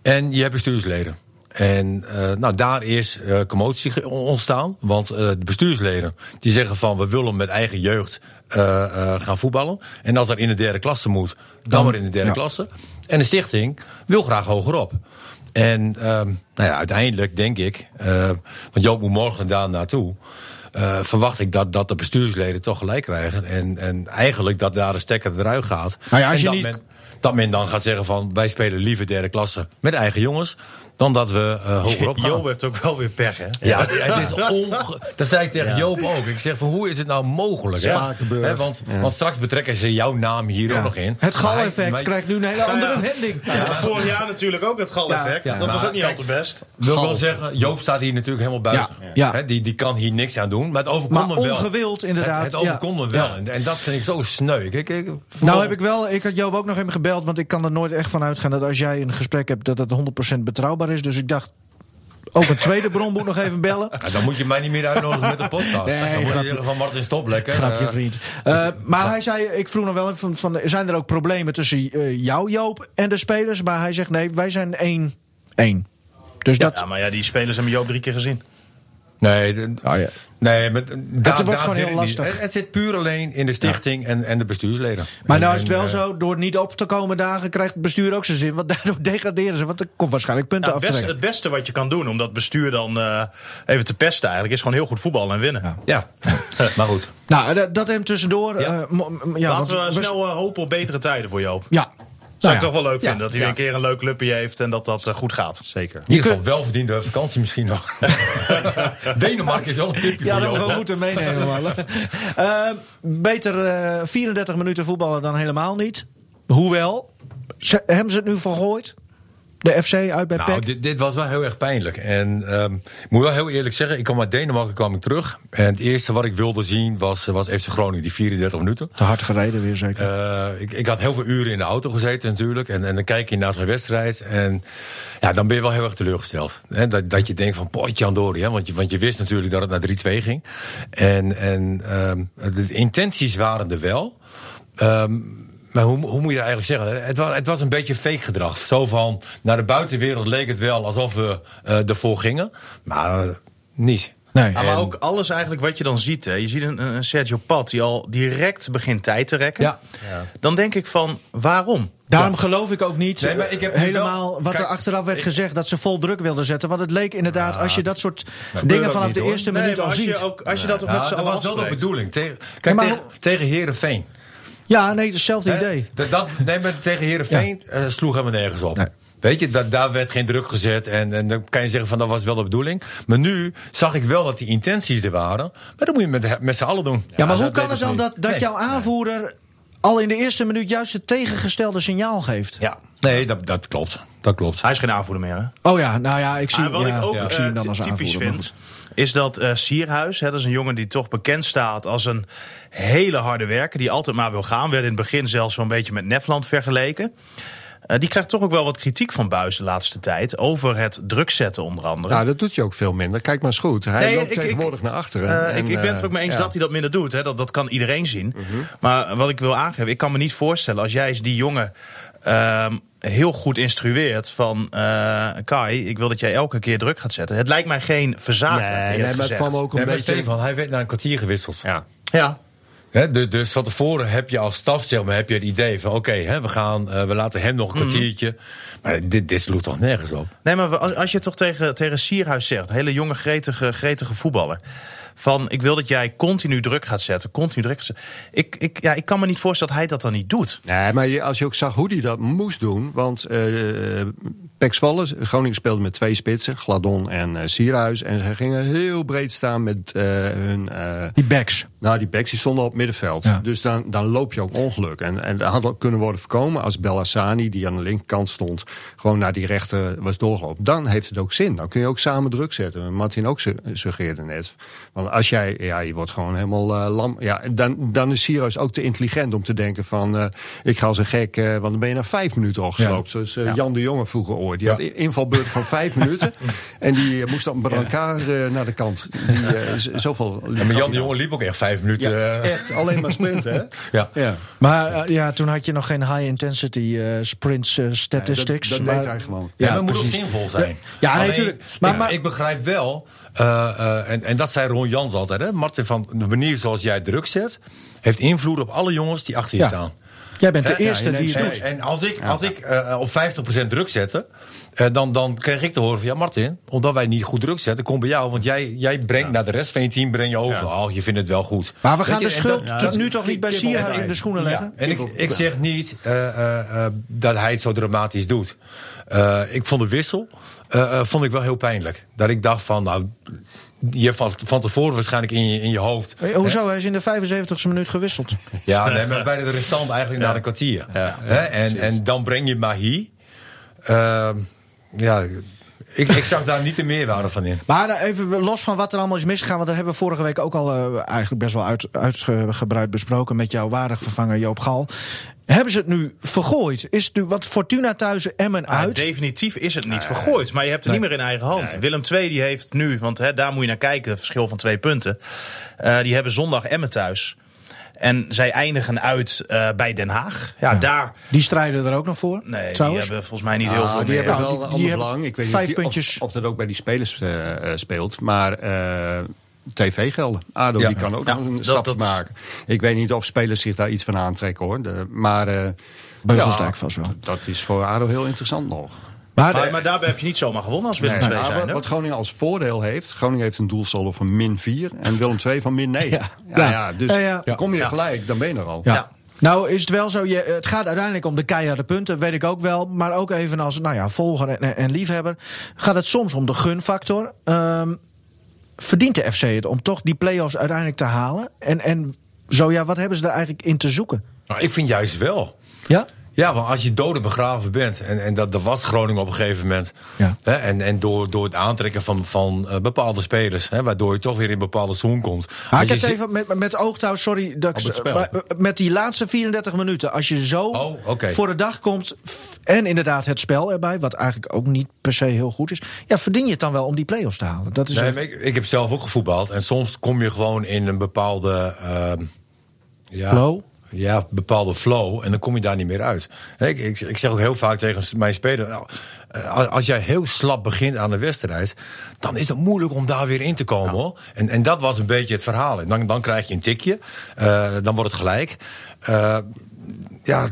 En je hebt bestuursleden. En eh, nou, daar is eh, commotie ontstaan. Want eh, de bestuursleden die zeggen van we willen met eigen jeugd gaan voetballen. En als dat in de derde klasse moet, dan, maar in de derde ja. klasse. En de stichting wil graag hogerop. En ehm, nou ja, uiteindelijk denk ik, want Joop moet morgen daar naartoe. Eh, verwacht ik dat, dat de bestuursleden toch gelijk krijgen. En, en eigenlijk dat daar de stekker eruit gaat. Nou ja, als en je dat, niet- men, dat men dan gaat zeggen van wij spelen liever derde klasse met eigen jongens. Dan dat we eh hogerop gaan. Joop heeft ook wel weer pech, hè? Ja, het is onge... Dat zei ik tegen Joop ook. Ik zeg van hoe is het nou mogelijk? Spakenburg. Hè, want, want straks betrekken ze jouw naam hier ook nog in. Het Gal-effect maar- krijgt nu een hele andere ja. wending. Ja, vorig jaar natuurlijk ook het gal-effect. Ja, ja. dat was ook niet kijk, al te best. Wil ik wel zeggen, Joop staat hier natuurlijk helemaal buiten. Ja, ja. Hè, die, die kan hier niks aan doen. Maar het overkomt Maar hem wel. ongewild inderdaad. Het, het overkomt Ja. hem wel. Ja. En, en dat vind ik zo sneu. Ik, ik, ik- Nou heb ik wel, ik had Joop ook nog even gebeld, want ik kan er nooit echt van uitgaan dat als jij een gesprek hebt dat het 100% betrouwbaar is. Dus ik dacht, ook een tweede bron moet nog even bellen. Ja, dan moet je mij niet meer uitnodigen met de podcast. Nee, dan moet je zeggen van Martin stop lekker. Grapje Eh, vriend. Uh, maar hij zei, ik vroeg nog wel even van, van zijn er ook problemen tussen uh, jou Joop en de spelers? Maar hij zegt nee, wij zijn één. één. Dus dat... Ja, maar ja, die spelers hebben Joop drie keer gezien. Nee, de- Oh, ja. nee maar daar, wordt daar gewoon heel het lastig. Het, het zit puur alleen in de stichting en, en de bestuursleden. Maar En- nou is het wel eh, zo, door niet op te komen dagen krijgt het bestuur ook zijn zin. Want daardoor degraderen ze, want er komt waarschijnlijk punten Nou, het, beste, het wat je kan doen om dat bestuur dan eh, even te pesten eigenlijk... is gewoon heel goed voetballen en winnen. Ja, maar goed. Nou, dat, dat hem tussendoor. Ja. eh, Laten we snel eh, hopen op betere tijden voor Joop. Ja. Zou Nou ik ja. toch wel leuk vinden Ja, dat hij weer ja. een keer een leuk clubje heeft en dat dat eh, goed gaat. Zeker. In ieder geval wel verdiende vakantie misschien nog. Denemarken is wel een tipje Ja, voor dat we jou. gewoon moeten meenemen. Eh, beter eh, 34 minuten voetballen dan helemaal niet. Hoewel, ze, hebben ze het nu vergooid? De FC uit bij Nou, PEC? dit, dit was wel heel erg pijnlijk. En ehm, ik moet wel heel eerlijk zeggen, ik kwam uit Denemarken kwam ik terug. En het eerste wat ik wilde zien was, was FC Groningen, die 34 minuten. Te hard gereden weer zeker. Eh, ik, ik had heel veel uren in de auto gezeten natuurlijk. En, en dan kijk je naar zo'n wedstrijd. En ja, dan ben je wel heel erg teleurgesteld. Dat, dat je denkt van, potje Andori. Hè? Want, je, want je wist natuurlijk dat het naar 3-2 ging. En, en ehm, de intenties waren er wel. Ehm, maar hoe, hoe moet je dat eigenlijk zeggen? Het was, het was een beetje fake gedrag. Zo van, naar de buitenwereld leek het wel alsof we eh, ervoor gingen. Maar niet. nee. Ja, maar En- ook alles eigenlijk wat je dan ziet. Hè. Je ziet een, een Sergio Pat die al direct begint tijd te rekken. Ja. Dan denk ik van, waarom? Daarom geloof ik ook niet Nee, maar ik heb helemaal wel- wat er achteraf werd ik- gezegd dat ze vol druk wilden zetten. Want het leek inderdaad, als je dat soort dingen vanaf de eerste Nee, minuut al als ziet. je, ook, als je dat ook met dat was wel de bedoeling. Tegen, kijk, maar tegen, tegen Heerenveen. Ja, nee, hetzelfde idee. Dat, dat, nee, maar tegen Heerenveen eh, sloeg helemaal nergens op. Nee. Weet je, dat, daar werd geen druk gezet. En, en dan kan je zeggen van dat was wel de bedoeling. Maar nu zag ik wel dat die intenties er waren. Maar dat moet je met, met z'n allen doen. Ja, maar hoe kan het dan niet. dat, dat Nee. jouw aanvoerder al in de eerste minuut juist het tegengestelde signaal geeft? Ja. Nee, dat, dat klopt. Dat klopt. Hij is geen aanvoerder meer, hè? Oh ja, nou ja, ik zie, Maar wat ja, ik ook ik eh, zie hem dan als typisch aanvoerder, vind, is dat eh, Sierhuis, hè, dat is een jongen die toch bekend staat als een hele harde werker, die altijd maar wil gaan. Werd in het begin zelfs zo'n beetje met Nefland vergeleken. Eh, die krijgt toch ook wel wat kritiek van Buis de laatste tijd. Over het druk zetten, onder andere. Nou, dat doet hij ook veel minder. Kijk maar eens goed. Hij Nee, loopt ik- ik- tegenwoordig naar achteren. Eh, En, ik, ik ben het er ook mee eens ja. dat hij dat minder doet. Hè. Dat, dat kan iedereen zien. Maar wat ik wil aangeven, ik kan me niet voorstellen als jij eens die jongen ehm, heel goed instrueert van eh, Kai, ik wil dat jij elke keer druk gaat zetten. Het lijkt mij geen verzaken. Nee, nee, maar het gezegd. kwam ook een Nee, beetje... Stefan, hij werd na een kwartier gewisseld. Ja. Ja. Hè, dus, dus van tevoren heb je als staf zeg maar, heb je het idee van... oké, hè, we gaan, eh, we laten hem nog een kwartiertje. Maar dit, dit sloeg toch nergens op? Nee, maar als als je toch tegen, tegen Sierhuis zegt, een hele jonge, gretige, gretige voetballer. Van ik wil dat jij continu druk gaat zetten. Continu druk zetten. Ik, ik, ja, ik kan me niet voorstellen dat hij dat dan niet doet. Nee, maar je- als je ook zag hoe hij dat moest doen. Want eh Pek Zwolle, Groningen speelde met twee spitsen. Gladon en eh Sierhuis. En ze gingen heel breed staan met eh, hun... eh, Die backs. Nou, die backs die stonden op middenveld. Ja. Dus dan, dan loop je ook ongeluk. En, en dat had ook kunnen worden voorkomen als Bellassani, die aan de linkerkant stond, gewoon naar die rechter was doorgelopen. Dan heeft het ook zin. Dan kun je ook samen druk zetten. Martin ook su- suggereerde net. Want als jij, ja, je wordt gewoon helemaal eh, lam. Ja, dan, dan is Sirius ook te intelligent om te denken van, eh, ik ga als een gek, eh, want dan ben je na vijf minuten al gesloopt. Zoals Jan de Jonge vroeger ooit. Die had invalbeurt van vijf minuten. En die moest dan bij elkaar naar de kant. Die, zoveel. Maar Jan de Jonge liep ook echt vijf minuten. Ja, eh, echt alleen maar sprinten, hè? ja. Ja. Maar eh, ja, toen had je nog geen high-intensity eh, sprints eh, statistics. dat, dat maar- deed hij gewoon. Ja, maar het moet ook zinvol zijn. Ja, nee, Alleen, tuurlijk. Maar- ik, maar- ik begrijp wel, eh, eh, en, en dat zei Ron Jans altijd, hè, Martin, van de manier zoals jij druk zet, heeft invloed op alle jongens die achter je Ja. staan. Jij bent de eerste Ja, die het En, doet. en als ik, als ik eh, op 50% druk zette, eh, dan, dan kreeg ik te horen van ja, Martin, omdat wij niet goed druk zetten, kom bij jou. Want jij, jij brengt naar de rest van je team breng je over. Oh, je vindt het wel goed. Maar we gaan de schuld dat- tot nu toch niet bij Sierhuis in de schoenen leggen? en ik, ik zeg niet eh, eh, eh, dat hij het zo dramatisch doet. Eh, ik vond de wissel vond ik wel heel pijnlijk. Dat ik dacht van, nou, je hebt van, van tevoren waarschijnlijk in je, in je hoofd. Hey, hoezo? Hij is in de 75ste minuut gewisseld. Ja, nee, maar bij de restant eigenlijk na een kwartier. Hè? En, en dan breng je Mahi. Ehm, ja, ik, ik zag daar niet de meerwaarde van in. Maar eh, even los van wat er allemaal is misgegaan, want dat hebben we vorige week ook al eh, eigenlijk best wel uit, uitgebreid besproken met jouw waardig vervanger Joop Gal. Hebben ze het nu vergooid? Is het nu wat Fortuna thuis Emmen Maar uit? definitief is het niet vergooid. Maar je hebt het niet meer in eigen hand. Willem II die heeft nu, want hè, daar moet je naar kijken, het verschil van twee punten. Eh, die hebben zondag Emmen thuis. En zij eindigen uit eh, bij Den Haag. Ja, daar. Die strijden er ook nog voor. Nee, die hebben volgens mij niet heel Ah, veel die meer. hebben Nou, wel die- een die ander hebben belang. Ik weet vijf niet of, die- puntjes. Of, of dat ook bij die spelers eh, eh, speelt. Maar eh, tv-gelden. ADO Ja. die kan ook Ja, nog een dat- stap dat- maken. Ik weet niet of spelers zich daar iets van aantrekken hoor. De, maar eh, ja, vast wel. dat is voor ADO heel interessant nog. Maar, Maar, de- maar daarbij heb je niet zomaar gewonnen als Willem II maar zijn. wat, hè? wat Groningen als voordeel heeft. Groningen heeft een doelsaldo van min 4 en Willem 2 van min 9. Ja. Ja, Ja. ja, dus Ja, ja. kom je gelijk, dan ben je er al. ja. Ja. Nou is het wel zo, je, het gaat uiteindelijk om de keiharde punten, weet ik ook wel. Maar ook even als nou ja, volger en, en liefhebber gaat het soms om de gunfactor. Ehm, verdient de FC het om toch die play-offs uiteindelijk te halen? En, en zo ja, wat hebben ze er eigenlijk in te zoeken? Nou, ik vind juist wel. Ja? Ja, want als je doden begraven bent, en, en dat, dat was Groningen op een gegeven moment. Ja. Hè, en en door, door het aantrekken van, van eh, bepaalde spelers, hè, waardoor je toch weer in bepaalde zoen komt. Ik heb het even met, met oogtouw, sorry. Dat maar, eh, met die laatste 34 minuten, als je zo Oh, voor de dag komt. en inderdaad het spel erbij, wat eigenlijk ook niet per se heel goed is. Ja, verdien je het dan wel om die play-offs te halen? Dat is Nee, ik, ik heb zelf ook gevoetbald. En soms kom je gewoon in een bepaalde. ehm, ja, Flow? Ja, bepaalde flow. En dan kom je daar niet meer uit. Hè, Ik, ik, ik zeg ook heel vaak tegen mijn speler. Nou, eh, als jij heel slap begint aan de wedstrijd. dan is het moeilijk om daar weer in te komen hoor. En, en dat was een beetje het verhaal. En dan, dan krijg je een tikje. eh, dan wordt het gelijk. Eh, ja,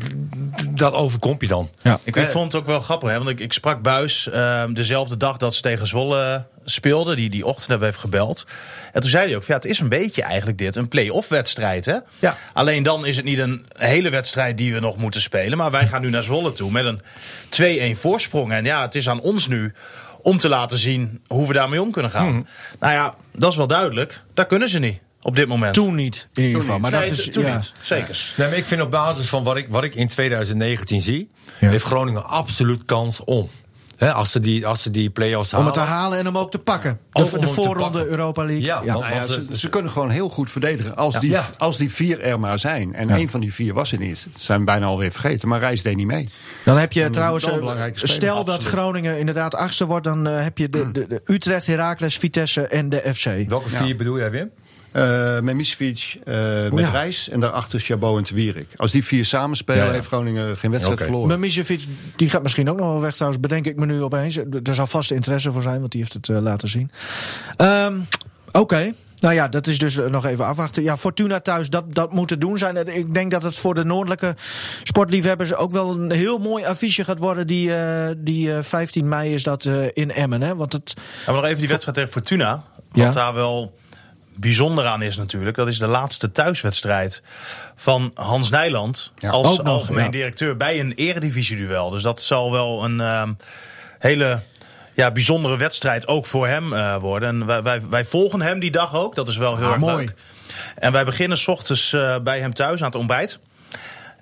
dat overkomt je dan. Ja. Ik, ik vond het ook wel grappig, hè? want ik, ik sprak Buis ehm, dezelfde dag dat ze tegen Zwolle speelden. Die, die ochtend hebben we even gebeld. En toen zei hij ook, ja, het is een beetje eigenlijk dit, een play-off wedstrijd. Hè? Ja. Alleen dan is het niet een hele wedstrijd die we nog moeten spelen. Maar wij gaan nu naar Zwolle toe met een 2-1 voorsprong. En ja, het is aan ons nu om te laten zien hoe we daarmee om kunnen gaan. Nou ja, dat is wel duidelijk. Dat kunnen ze niet. op dit moment. Toen niet, in ieder geval. Maar nee, dat is, toen ja. niet. Zeker. Nee, maar ik vind op basis van wat ik, wat ik in 2019 zie, heeft Groningen absoluut kans om. Hè, als, ze die, als ze die play-offs Om halen. het te halen en hem ook te pakken. De, om de voorronde. Europa League. Ja, want- Nou ja, want, ze, ze kunnen gewoon heel goed verdedigen. Als, die, Ja. als die vier er maar zijn. En één van die vier was er niet. Ze zijn bijna alweer vergeten. Maar Reis deed niet mee. Dan heb je trouwens, eh, belangrijke speler, stel dat. Groningen inderdaad achtste wordt, dan eh, heb je de, de, de Utrecht, Heracles, Vitesse en de FC. Welke vier bedoel jij, Wim? Eh met eh, met Oh ja. Reis en daarachter Chabot en Twierik. Als die vier samenspelen, Ja, ja. heeft Groningen geen wedstrijd verloren. Maar die gaat misschien ook nog wel weg trouwens, bedenk ik me nu opeens. Er zal vast interesse voor zijn, want die heeft het eh, laten zien. Ehm, Oké. Nou ja, dat is dus nog even afwachten. Ja, Fortuna thuis, dat, dat moet te doen zijn. Ik denk dat het voor de noordelijke sportliefhebbers ook wel een heel mooi affiche gaat worden. Die, eh, die eh, 15 mei is dat eh, in Emmen. Hè? Want het, En nog even die wedstrijd tegen Fortuna. Wat Ja. daar wel bijzonder aan is natuurlijk. Dat is de laatste thuiswedstrijd van Hans Nijland. Ja. als nog, algemeen ja. directeur bij een eredivisie-duel. Dus dat zal wel een ehm, hele ja, bijzondere wedstrijd ook voor hem eh, worden. En wij, wij, wij volgen hem die dag ook. Dat is wel heel Ah, erg mooi. leuk. En wij beginnen 's ochtends eh, bij hem thuis aan het ontbijt.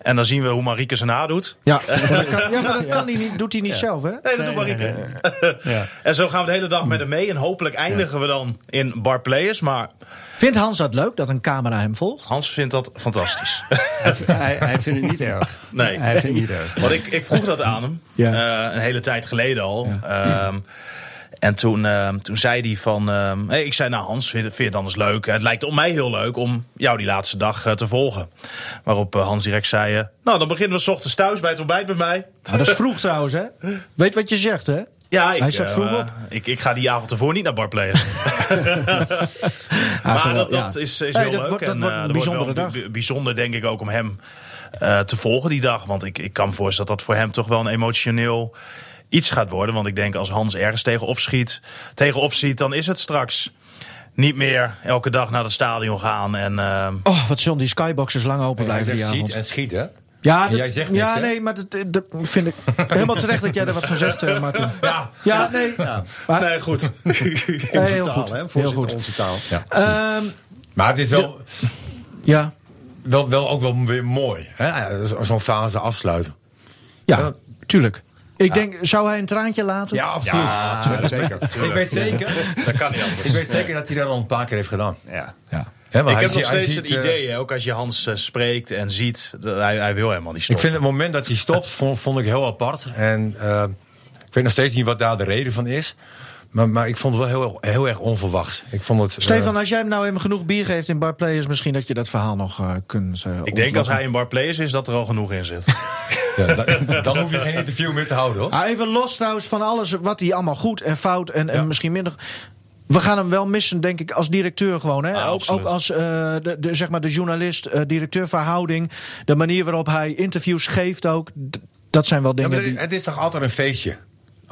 En dan zien we hoe Marieke zijn haar doet. ja, maar dat kan, ja, maar dat kan hij niet, doet hij niet zelf, hè? Nee, dat doet Marieke. En zo gaan we de hele dag met hem mee. En hopelijk eindigen we dan in Bar Players. Maar Vindt Hans dat leuk dat een camera hem volgt? Hans vindt dat fantastisch. Hij, hij, hij vindt het niet erg. Nee. Hij vindt het niet erg. Want ik, ik vroeg dat aan hem. Ja. eh, een hele tijd geleden al. Ehm, en toen, ehm, toen zei hij van... ehm, hey, ik zei, nou Hans, vind, je- het anders leuk? Het lijkt op mij heel leuk om jou die laatste dag eh, te volgen. Waarop eh, Hans direct zei... eh, nou, dan beginnen we s ochtends thuis bij het ontbijt met mij. Nou, dat is vroeg trouwens, hè? Weet wat je zegt, hè? Ja, ik, Hij staat eh, vroeg op. ik, ik ga die avond ervoor niet naar Bar Players. maar dat, dat ja. is, is Nee, heel dat leuk. wordt- dat en, wordt een bijzondere dag. bi- Bijzonder denk ik ook om hem te volgen die dag. Want ik, ik kan me voorstellen dat dat voor hem toch wel een emotioneel iets gaat worden. Want ik denk als Hans ergens tegenop schiet, tegenop ziet, dan is het straks niet meer elke dag naar het stadion gaan. En, eh, Oh, wat zullen die skyboxes lang open blijven die zegt avond. ziet en schiet, hè? Ja, dat, jij zegt niks, ja hè? nee, maar dat, dat vind ik helemaal terecht dat jij er wat van zegt, eh, Martin. ja, Ja, nee. Maar, nee, goed. nee, heel Taal, goed. hè? Heel goed. onze taal. Ehm, Maar het is wel, ja, wel, wel ook wel weer mooi. hè? Zo'n fase afsluiten. ja, tuurlijk. Ik denk, zou hij een traantje laten? Ja, absoluut. Ja, zeker. Ik weet zeker, Dat kan niet anders. ik weet zeker dat hij dat al een paar keer heeft gedaan. Ja. Ja. Ik hij heb nog zie- steeds ziet, het eh, idee, ook als je Hans eh, spreekt en ziet, dat hij, hij wil helemaal niet Ik stoppen. vind het moment dat hij stopt, vond, vond ik heel apart. En eh, ik weet nog steeds niet wat daar de reden van is. Maar, maar ik vond het wel heel, heel erg onverwachts. Ik vond het, eh, Stefan, als jij hem nou even genoeg bier geeft in Bar Players, misschien dat je dat verhaal nog eh, kunt. eh, Ik denk als hij in Bar Players is, dat er al genoeg in zit. ja, da- dan hoef je geen interview meer te houden hoor. Ah, even los trouwens van alles wat hij allemaal goed en fout en, en Ja. misschien minder. We gaan hem wel missen, denk ik, als directeur gewoon. Hè? Ah, ook, als eh, de, de, zeg maar de journalist, eh, directeur verhouding. De manier waarop hij interviews geeft ook. d- Dat zijn wel Ja, dingen die... het is toch altijd een feestje?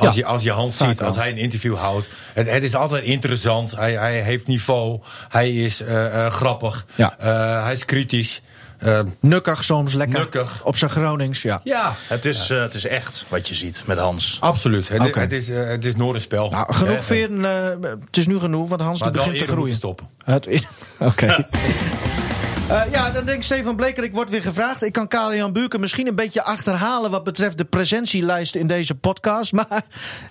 Als, Ja. je, als je Hans ziet, wel. als hij een interview houdt. Het, het is altijd interessant. Hij, hij heeft niveau. Hij is eh, eh, grappig. Ja. Eh, hij is kritisch. Eh, Nukkig soms, lekker. Nukkig. Op zijn Gronings, ja. ja, Het is, eh, het is echt wat je ziet met Hans. absoluut. Het, Oké. het is, eh, het is Noorderspel. Nou, genoeg het is nu genoeg, want Hans begint te groeien. stoppen. Het- Oké. Eh, ja, dan denkt Stefan Blekerik wordt weer gevraagd. Ik kan Karel-Jan Buurken misschien een beetje achterhalen... wat betreft de presentielijst in deze podcast. Maar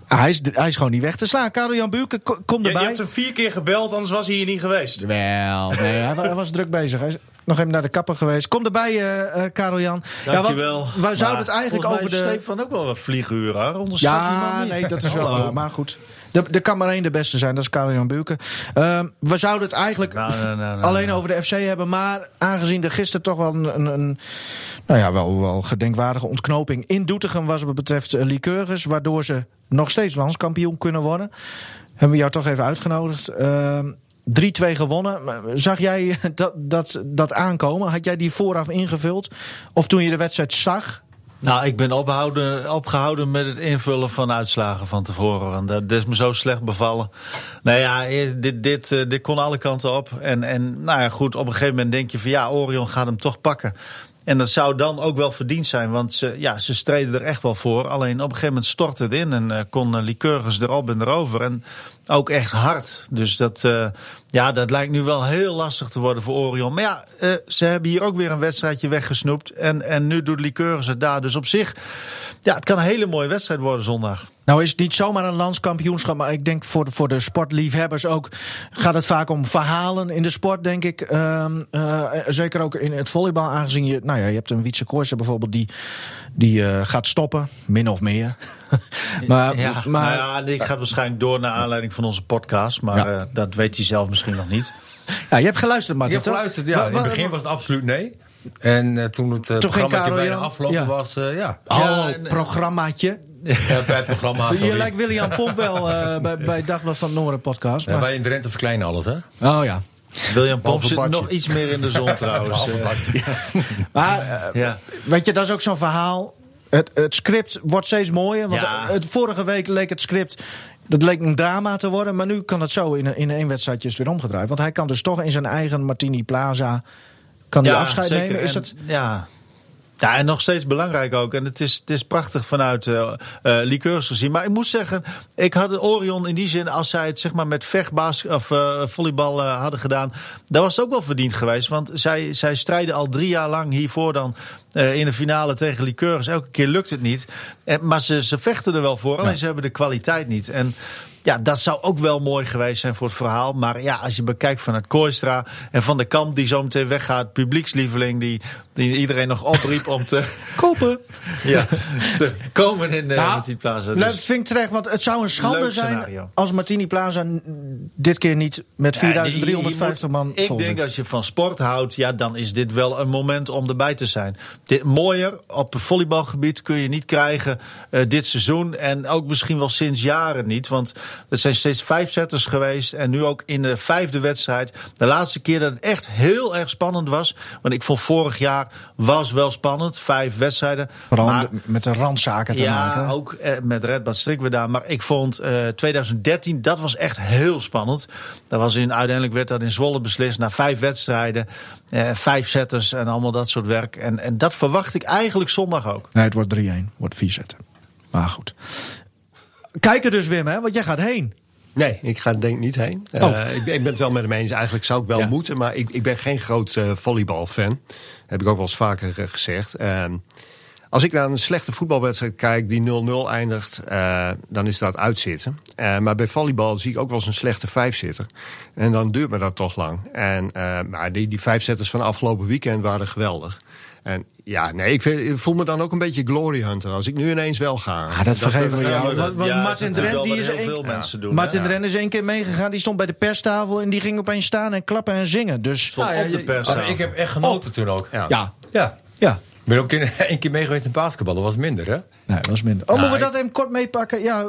hij is, hij is gewoon niet weg te slaan. Karel-Jan Buurken, ko- kom Je, je erbij. hebt hem vier keer gebeld, anders was hij hier niet geweest. Wel, nee, hij was druk bezig. Hij is nog even naar de kapper geweest. Kom erbij, eh eh Karel-Jan. Dankjewel. Ja, want wij zouden het eigenlijk over de... Stefan ook wel wat vlieguren. hoor. Onderschat Ja, nee, dat is wel waar. Maar goed, er, kan maar één de beste zijn. Dat is Karel-Jan Buurken. Ehm, we zouden het eigenlijk Nou, nou, nou, alleen over de FC hebben. Maar aangezien er gisteren toch wel een, een, een nou ja, wel, wel gedenkwaardige ontknoping in Doetinchem was wat betreft uh, Lycurgus. Waardoor ze nog steeds landskampioen kunnen worden. Hebben we jou toch even uitgenodigd. Ehm 3-2 gewonnen. Zag jij dat, dat, dat aankomen? Had jij die vooraf ingevuld? Of toen je de wedstrijd zag? Nou, ik ben opgehouden, opgehouden met het invullen van uitslagen van tevoren. Want dat, is me zo slecht bevallen. Nou ja, eh, dit, dit, eh, dit kon alle kanten op. En, en nou ja, goed, op een gegeven moment denk je van ja, Orion gaat hem toch pakken. En dat zou dan ook wel verdiend zijn, want ze, ja, ze streden er echt wel voor. Alleen op een gegeven moment stortte het in en eh, kon uh, Lycurgus erop en erover. En ook echt hard. Dus dat, uh, ja, dat lijkt nu wel heel lastig te worden voor Orion. Maar ja, uh, ze hebben hier ook weer een wedstrijdje weggesnoept. En, en nu doet Liqueurs het daar. Dus op zich, ja, het kan een hele mooie wedstrijd worden zondag. Nou is het niet zomaar een landskampioenschap, maar ik denk voor de, voor de sportliefhebbers ook gaat het vaak om verhalen in de sport, denk ik. Uh, uh, zeker ook in het volleybal, aangezien je, nou ja, je hebt een Wietse Koorster bijvoorbeeld die, die uh, gaat stoppen, min of meer. maar, ja, maar nou ja, die gaat waarschijnlijk door naar aanleiding van onze podcast, maar ja. dat weet hij zelf misschien nog niet. Ja, je hebt geluisterd, Martin. Je hebt geluisterd, ja. In het begin was het absoluut nee. En uh, toen het uh, programma bijna afgelopen ja. was, uh, ja. Oh, ja, programmaatje. Ja, bij het programma. Je lijkt William Pomp wel bij, bij Dagblad van Noorden podcast. Maar... Ja, wij in Drenthe verkleinen alles, hè? Oh ja. William Pomp zit nog iets meer in de zon trouwens. maar ja. weet je, dat is ook zo'n verhaal. Het, het script wordt steeds mooier. Want het, vorige week leek het script dat leek een drama te worden. Maar nu kan het zo in, in één wedstrijdje weer omgedraaid. Want hij kan dus toch in zijn eigen Martini Plaza kan hij afscheid zeker. nemen? Is en. Ja, ja, en nog steeds belangrijk ook. En het is, het is prachtig vanuit uh, uh, liqueurs gezien. Maar ik moet zeggen, ik had Orion in die zin, als zij het zeg maar met vechtbaas of uh, volleybal hadden gedaan, dat was het ook wel verdiend geweest. Want zij, zij strijden al drie jaar lang hiervoor dan in de finale tegen liqueurs. Elke keer lukt het niet. En, maar ze, ze vechten er wel voor, alleen ze hebben de kwaliteit niet. En ja, dat zou ook wel mooi geweest zijn voor het verhaal. Maar ja, als je bekijkt vanuit Kooistra en van de Kamp die zo meteen weggaat, publiekslieveling die, die iedereen nog opriep om te kopen. ja, te komen in de nou, Martini Plaza. Dus dat vind ik terecht, want het zou een schande zijn als Martini Plaza dit keer niet met 4350 nee, man Ik denk als je van sport houdt, ja, dan is dit wel een moment om erbij te zijn. Dit, mooier op het volleybalgebied kun je niet krijgen uh, dit seizoen en ook misschien wel sinds jaren niet, want het zijn steeds vijf setters geweest. En nu ook in de vijfde wedstrijd. De laatste keer dat het echt heel erg spannend was. Want ik vond vorig jaar was wel spannend. Vijf wedstrijden. Vooral maar, met de randzaken te ja, maken. Ja, ook eh, met strikken we daar. Maar ik vond eh, 2013, dat was echt heel spannend. Dat was in, uiteindelijk werd dat in Zwolle beslist. Na vijf wedstrijden. Eh, vijf setters en allemaal dat soort werk. En, en dat verwacht ik eigenlijk zondag ook. Nee, het wordt 3-1. wordt vier zetten. Maar goed kijken dus, Wim, hè? Want jij gaat heen. Nee, ik ga denk niet heen. Oh. Uh, ik, ik, ben het wel met hem eens. Eigenlijk zou ik wel ja. moeten, maar ik, ik ben geen groot uh, volleybalfan. heb ik ook wel eens vaker uh, gezegd. Ehm, als ik naar een slechte voetbalwedstrijd kijk die 0-0 eindigt, dan is dat uitzitten. maar bij volleybal zie ik ook wel eens een slechte vijfzitter. En dan duurt me dat toch lang. En maar die, die vijfzetters van afgelopen weekend waren geweldig. En ja, nee, ik, vind, ik, voel me dan ook een beetje glory hunter als ik nu ineens wel ga. Ah, dat, vergeven we jou. Want, want ja, Martin Dren, die is een, mensen doen, Martin Dren is één keer meegegaan. Die stond bij de perstafel en die ging opeens staan en klappen en zingen. Dus stond ah, ja, op de perstafel. ik heb echt genoten oh. toen ook. Ja. ja. ja. ja. Ik ben ook één keer mee geweest in basketbal. Dat was minder, hè? Nee, dat was minder. Oh, nou, moeten we dat even kort meepakken? Ja,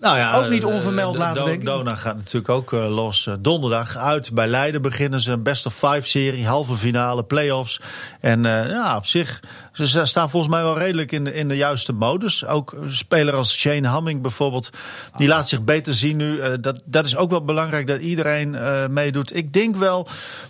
nou ja, ook niet onvermeld uh, laten, denk ik. Dona gaat natuurlijk ook uh, los. Uh, donderdag uit bij Leiden beginnen ze een best of five serie. Halve finale, play-offs. En ja, op zich, ze staan volgens mij wel redelijk in de, in de juiste modus. Ook een speler als Shane Hamming bijvoorbeeld. Die laat zich beter zien nu. dat, dat is ook wel belangrijk dat iedereen meedoet. Ik denk wel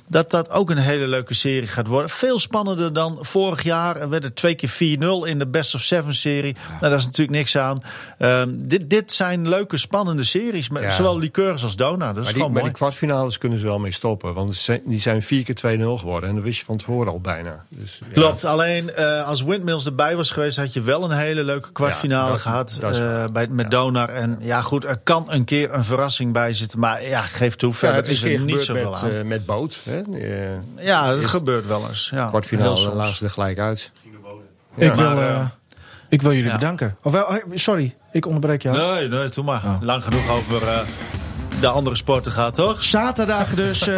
dat dat ook een hele leuke serie gaat worden. Veel spannender dan vorig jaar. Er werden twee keer 4-0 in de best of seven serie. Nou, daar is natuurlijk niks aan. Ehm, dit, dit zijn leuke, spannende series. Met Zowel liqueurs als Dona. Dat is maar die, maar die kwartfinales kunnen ze wel mee stoppen. Want die zijn vier keer 2-0 geworden. En dat wist je van tevoren al bijna. Dus, ja. Klopt. Alleen uh, als Windmills erbij was geweest... had je wel een hele leuke kwartfinale dat, gehad. Dat uh, bij, met Donar. En ja goed, er kan een keer een verrassing bij zitten. Maar ja, geef toe. Verder het is, is er niet zoveel met, aan. Uh, met boot. Hè? ja, dat gebeurt wel eens. Ja, kwartfinale lagen ze er gelijk uit. Ik wil... Ik wil jullie ja. bedanken. Of wel, sorry, ik onderbreek jou. Nee, nee, doe maar. Oh. Lang genoeg over uh, de andere sporten gaat, toch? Zaterdag dus.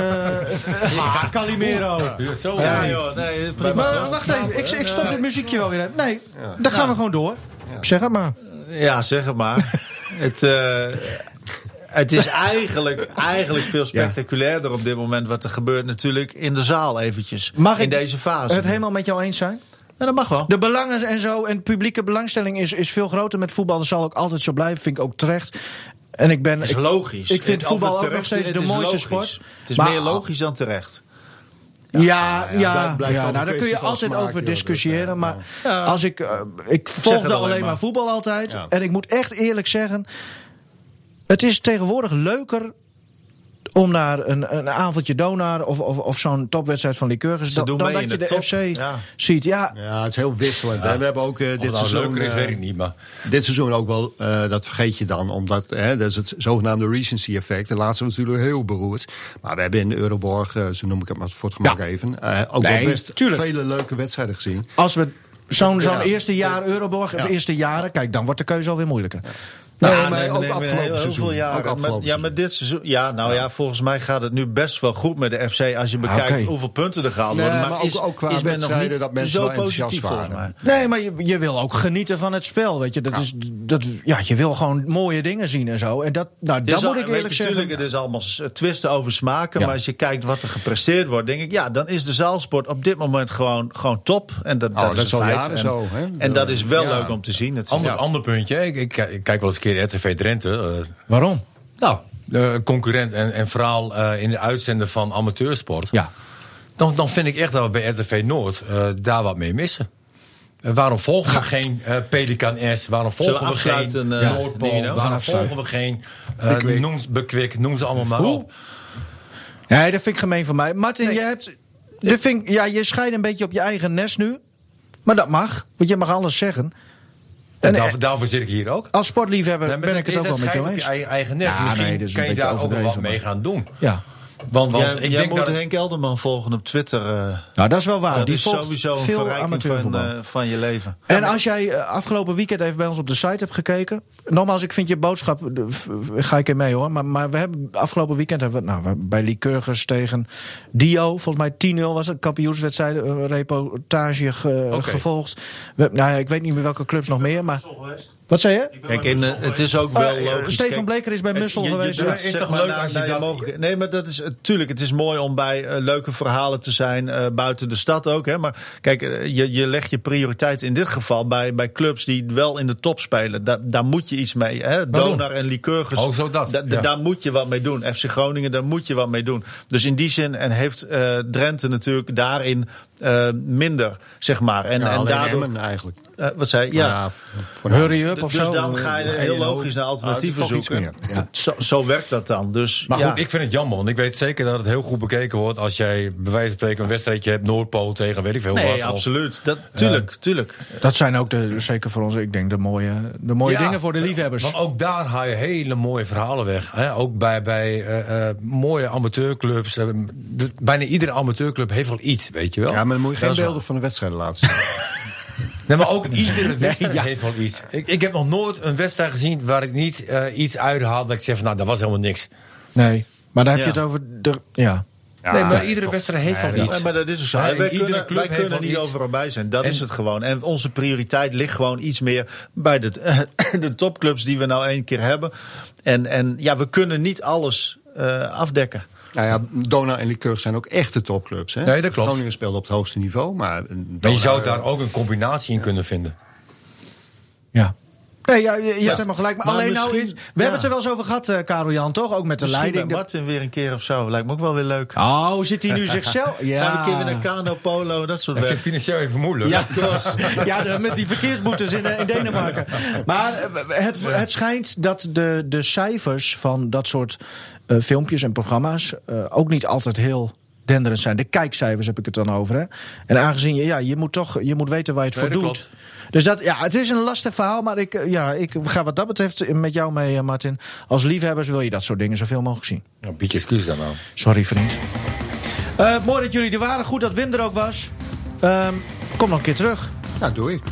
Uh, ah, Calimero. Ja, zo, ja, joh. Nee, prima. Maar wacht even, ik, ik stop dit muziekje wel weer. Nee, ja. dan gaan we gewoon door. Zeg het maar. Ja, zeg het maar. het... Uh, het is eigenlijk, eigenlijk veel spectaculairder op dit moment wat er gebeurt natuurlijk in de zaal eventjes. Mag in deze fase. het helemaal met jou eens zijn? Ja, dat mag wel. De belangen en zo en publieke belangstelling is, is veel groter met voetbal. Dat zal ook altijd zo blijven, vind ik ook terecht. En ik ben. is logisch. Ik, vind voetbal ook nog steeds de mooiste logisch. sport. Het is maar, meer logisch dan terecht. Ja, ja, ja, ja, blijf, ja nou, daar kun je altijd over discussiëren. Maar als ik. Uh, ik volgde alleen maar voetbal altijd. En ik moet echt eerlijk zeggen het is tegenwoordig leuker om naar een, een avondje donar of, of, of zo'n topwedstrijd van Lycurgus... dan, dan dat je de, FC ziet. Ja. ja, het is heel wisselend. We hebben ook uh, dit seizoen... Leuker is, weet ik niet, maar... Dit seizoen ook wel, uh, dat vergeet je dan, omdat hè, dat is het zogenaamde recency effect. De laatste was natuurlijk heel beroerd. Maar we hebben in Euroborg, uh, zo noem ik het maar voor het gemak ja. even... ook nee, wel best tuurlijk. vele leuke wedstrijden gezien. Als we zo'n zo'n eerste jaar Euroborg, of eerste jaren... kijk, dan wordt de keuze alweer moeilijker. Nee, nou, maar ook afgelopen seizoen. ja, maar dit seizoen. Ja, nou ja. volgens mij gaat het nu best wel goed met de FC. Als je bekijkt hoeveel punten er gehaald worden. maar, is, ook, qua is men nog niet dat mensen zo positief volgens mij. Nee, maar je, je wil ook genieten van het spel. Weet je, dat is, dat, ja, je wil gewoon mooie dingen zien en zo. En dat, nou, dat moet ik eerlijk zeggen. Natuurlijk, het is allemaal twisten over smaken. Maar als je kijkt wat er gepresteerd wordt, denk ik, ja, dan is de zaalsport op dit moment gewoon, gewoon top. En dat, dat, is. En, zo, en dat is wel leuk om te zien. Ander, ander puntje. Ik, ik, kijk wel eens een keer RTV Drenthe. Uh, Waarom? Nou, de concurrent en, en vooral uh, in de uitzenden van amateursport. Ja. Dan, dan vind ik echt dat we bij RTV Noord uh, daar wat mee missen. Uh, waarom volgen we geen uh, Pelikan S? Waarom volgen we geen uh, Noordpool? Waarom volgen we geen uh, noem, Bekwik? Noem ze allemaal maar Hoe? op. Nee, dat vind ik gemeen van mij. Martin, nee. je hebt... Dat vind, ja, je scheidt een beetje op je eigen nest nu. Maar dat mag, want je mag alles zeggen. En, daarvoor, daarvoor, zit ik hier ook. Als sportliefhebber nee, ben ik het ook wel met jou eens. Je eigen, nest. Ja, Misschien nee, kan je daar ook wat mee gaan doen. Ja. Want, want jij, ik jij denk moet dat Henk Elderman volgen op Twitter. Uh, nou, dat is wel waar. Dat Die is sowieso een veel verrijking van, uh, van je leven. En als jij uh, afgelopen weekend even bij ons op de site hebt gekeken. Nogmaals, ik vind je boodschap, ga ik er mee hoor. Maar, maar we hebben afgelopen weekend hebben we, nou, bij Lycurgus tegen Dio. Volgens mij 10-0 was het kampioenswedstrijd. reportage ge, okay. gevolgd. We, nou, ik weet niet meer welke clubs nog meer. Maar, wat zei je? Kijk, in, het is ook wel uh, logisch. Stefan Bleker is bij Mussel geweest. Het is toch leuk als je dat... Nee, maar dat is natuurlijk. Het is mooi om bij uh, leuke verhalen te zijn uh, buiten de stad ook. Hè. Maar kijk, je, je legt je prioriteit in dit geval bij, bij clubs die wel in de top spelen. Da, daar moet je iets mee. Hè. Donar en Lycurgus. Oh, zo dat. Da, ja. Daar moet je wat mee doen. FC Groningen, daar moet je wat mee doen. Dus in die zin en heeft Drenthe natuurlijk daarin minder, zeg maar. En, ja, en daardoor eigenlijk. Wat zei je? Ja. ja Hurry up of dus zo. dan ga je heel logisch naar alternatieven ah, zoeken. Ja. Zo, zo, werkt dat dan. Dus, maar goed, ik vind het jammer. Want ik weet zeker dat het heel goed bekeken wordt... als jij bij wijze van spreken een wedstrijdje hebt... Noordpool tegen weet ik veel nee, wat. absoluut. Dat, tuurlijk, uh, tuurlijk. Dat zijn ook de, zeker voor ons, ik denk, de mooie, de mooie ja, dingen voor de liefhebbers. Want ook daar haal je hele mooie verhalen weg. Hè? Ook bij, bij uh, uh, mooie amateurclubs. De, bijna iedere amateurclub heeft wel iets, weet je wel. Ja, maar dan moet je geen beelden van de wedstrijden laten zien. Nee, maar ook iedere wedstrijd ja. heeft wel iets. Ik, ik heb nog nooit een wedstrijd gezien waar ik niet uh, iets uithaal dat ik zeg van nou, dat was helemaal niks. Nee, maar dan heb ja. je het over de. Ja. Ja, nee, maar iedere wedstrijd heeft wel iets. Ja, maar dat is ook zo. Ja, wij kunnen, wij kunnen niet iets. overal bij zijn. Dat en, is het gewoon. En onze prioriteit ligt gewoon iets meer bij de, de topclubs die we nou één keer hebben. En, en ja, we kunnen niet alles uh, afdekken. Nou ja, Dona en Lycurgus zijn ook echte topclubs. Hè? Nee, dat klopt. Groningen speelde op het hoogste niveau. Maar, maar je zou daar ook een combinatie in kunnen vinden. Ja. Nee, ja, je, ja. hebt helemaal gelijk. Maar, maar alleen nou, we ja. hebben het er wel eens over gehad, uh, Karel Jan, toch? Ook met de misschien leiding. Martin weer een keer of zo. Lijkt me ook wel weer leuk. Oh, zit hij nu zichzelf? Ja. Gaan we een keer weer naar kano, polo, dat soort dingen. Dat is financieel even moeilijk. Ja, ja met die verkeersboetes in, in Denemarken. Maar het, het schijnt dat de, de cijfers van dat soort uh, filmpjes en programma's uh, ook niet altijd heel denderend zijn. De kijkcijfers heb ik het dan over. Hè? En aangezien je, ja, je moet toch je moet weten waar je het nee, voor doet. Klopt. Dus dat, ja, het is een lastig verhaal, maar ik, ja, ik ga wat dat betreft met jou mee, Martin. Als liefhebbers wil je dat soort dingen zoveel mogelijk zien. Nou, bied je excuus dan nou. Sorry, vriend. Uh, mooi dat jullie er waren. Goed dat Wim er ook was. Uh, kom nog een keer terug. Nou, doe ik.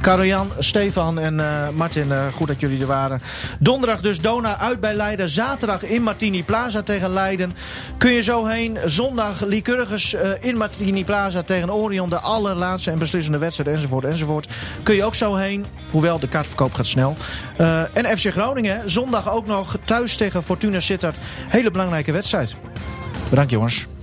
Karel-Jan, Stefan en uh, Martin, uh, goed dat jullie er waren. Donderdag dus Dona uit bij Leiden. Zaterdag in Martini Plaza tegen Leiden. Kun je zo heen. Zondag Lycurgus uh, in Martini Plaza tegen Orion. De allerlaatste en beslissende wedstrijd enzovoort enzovoort. Kun je ook zo heen. Hoewel de kaartverkoop gaat snel. en FC Groningen. Zondag ook nog thuis tegen Fortuna Sittard. Hele belangrijke wedstrijd. Bedankt jongens.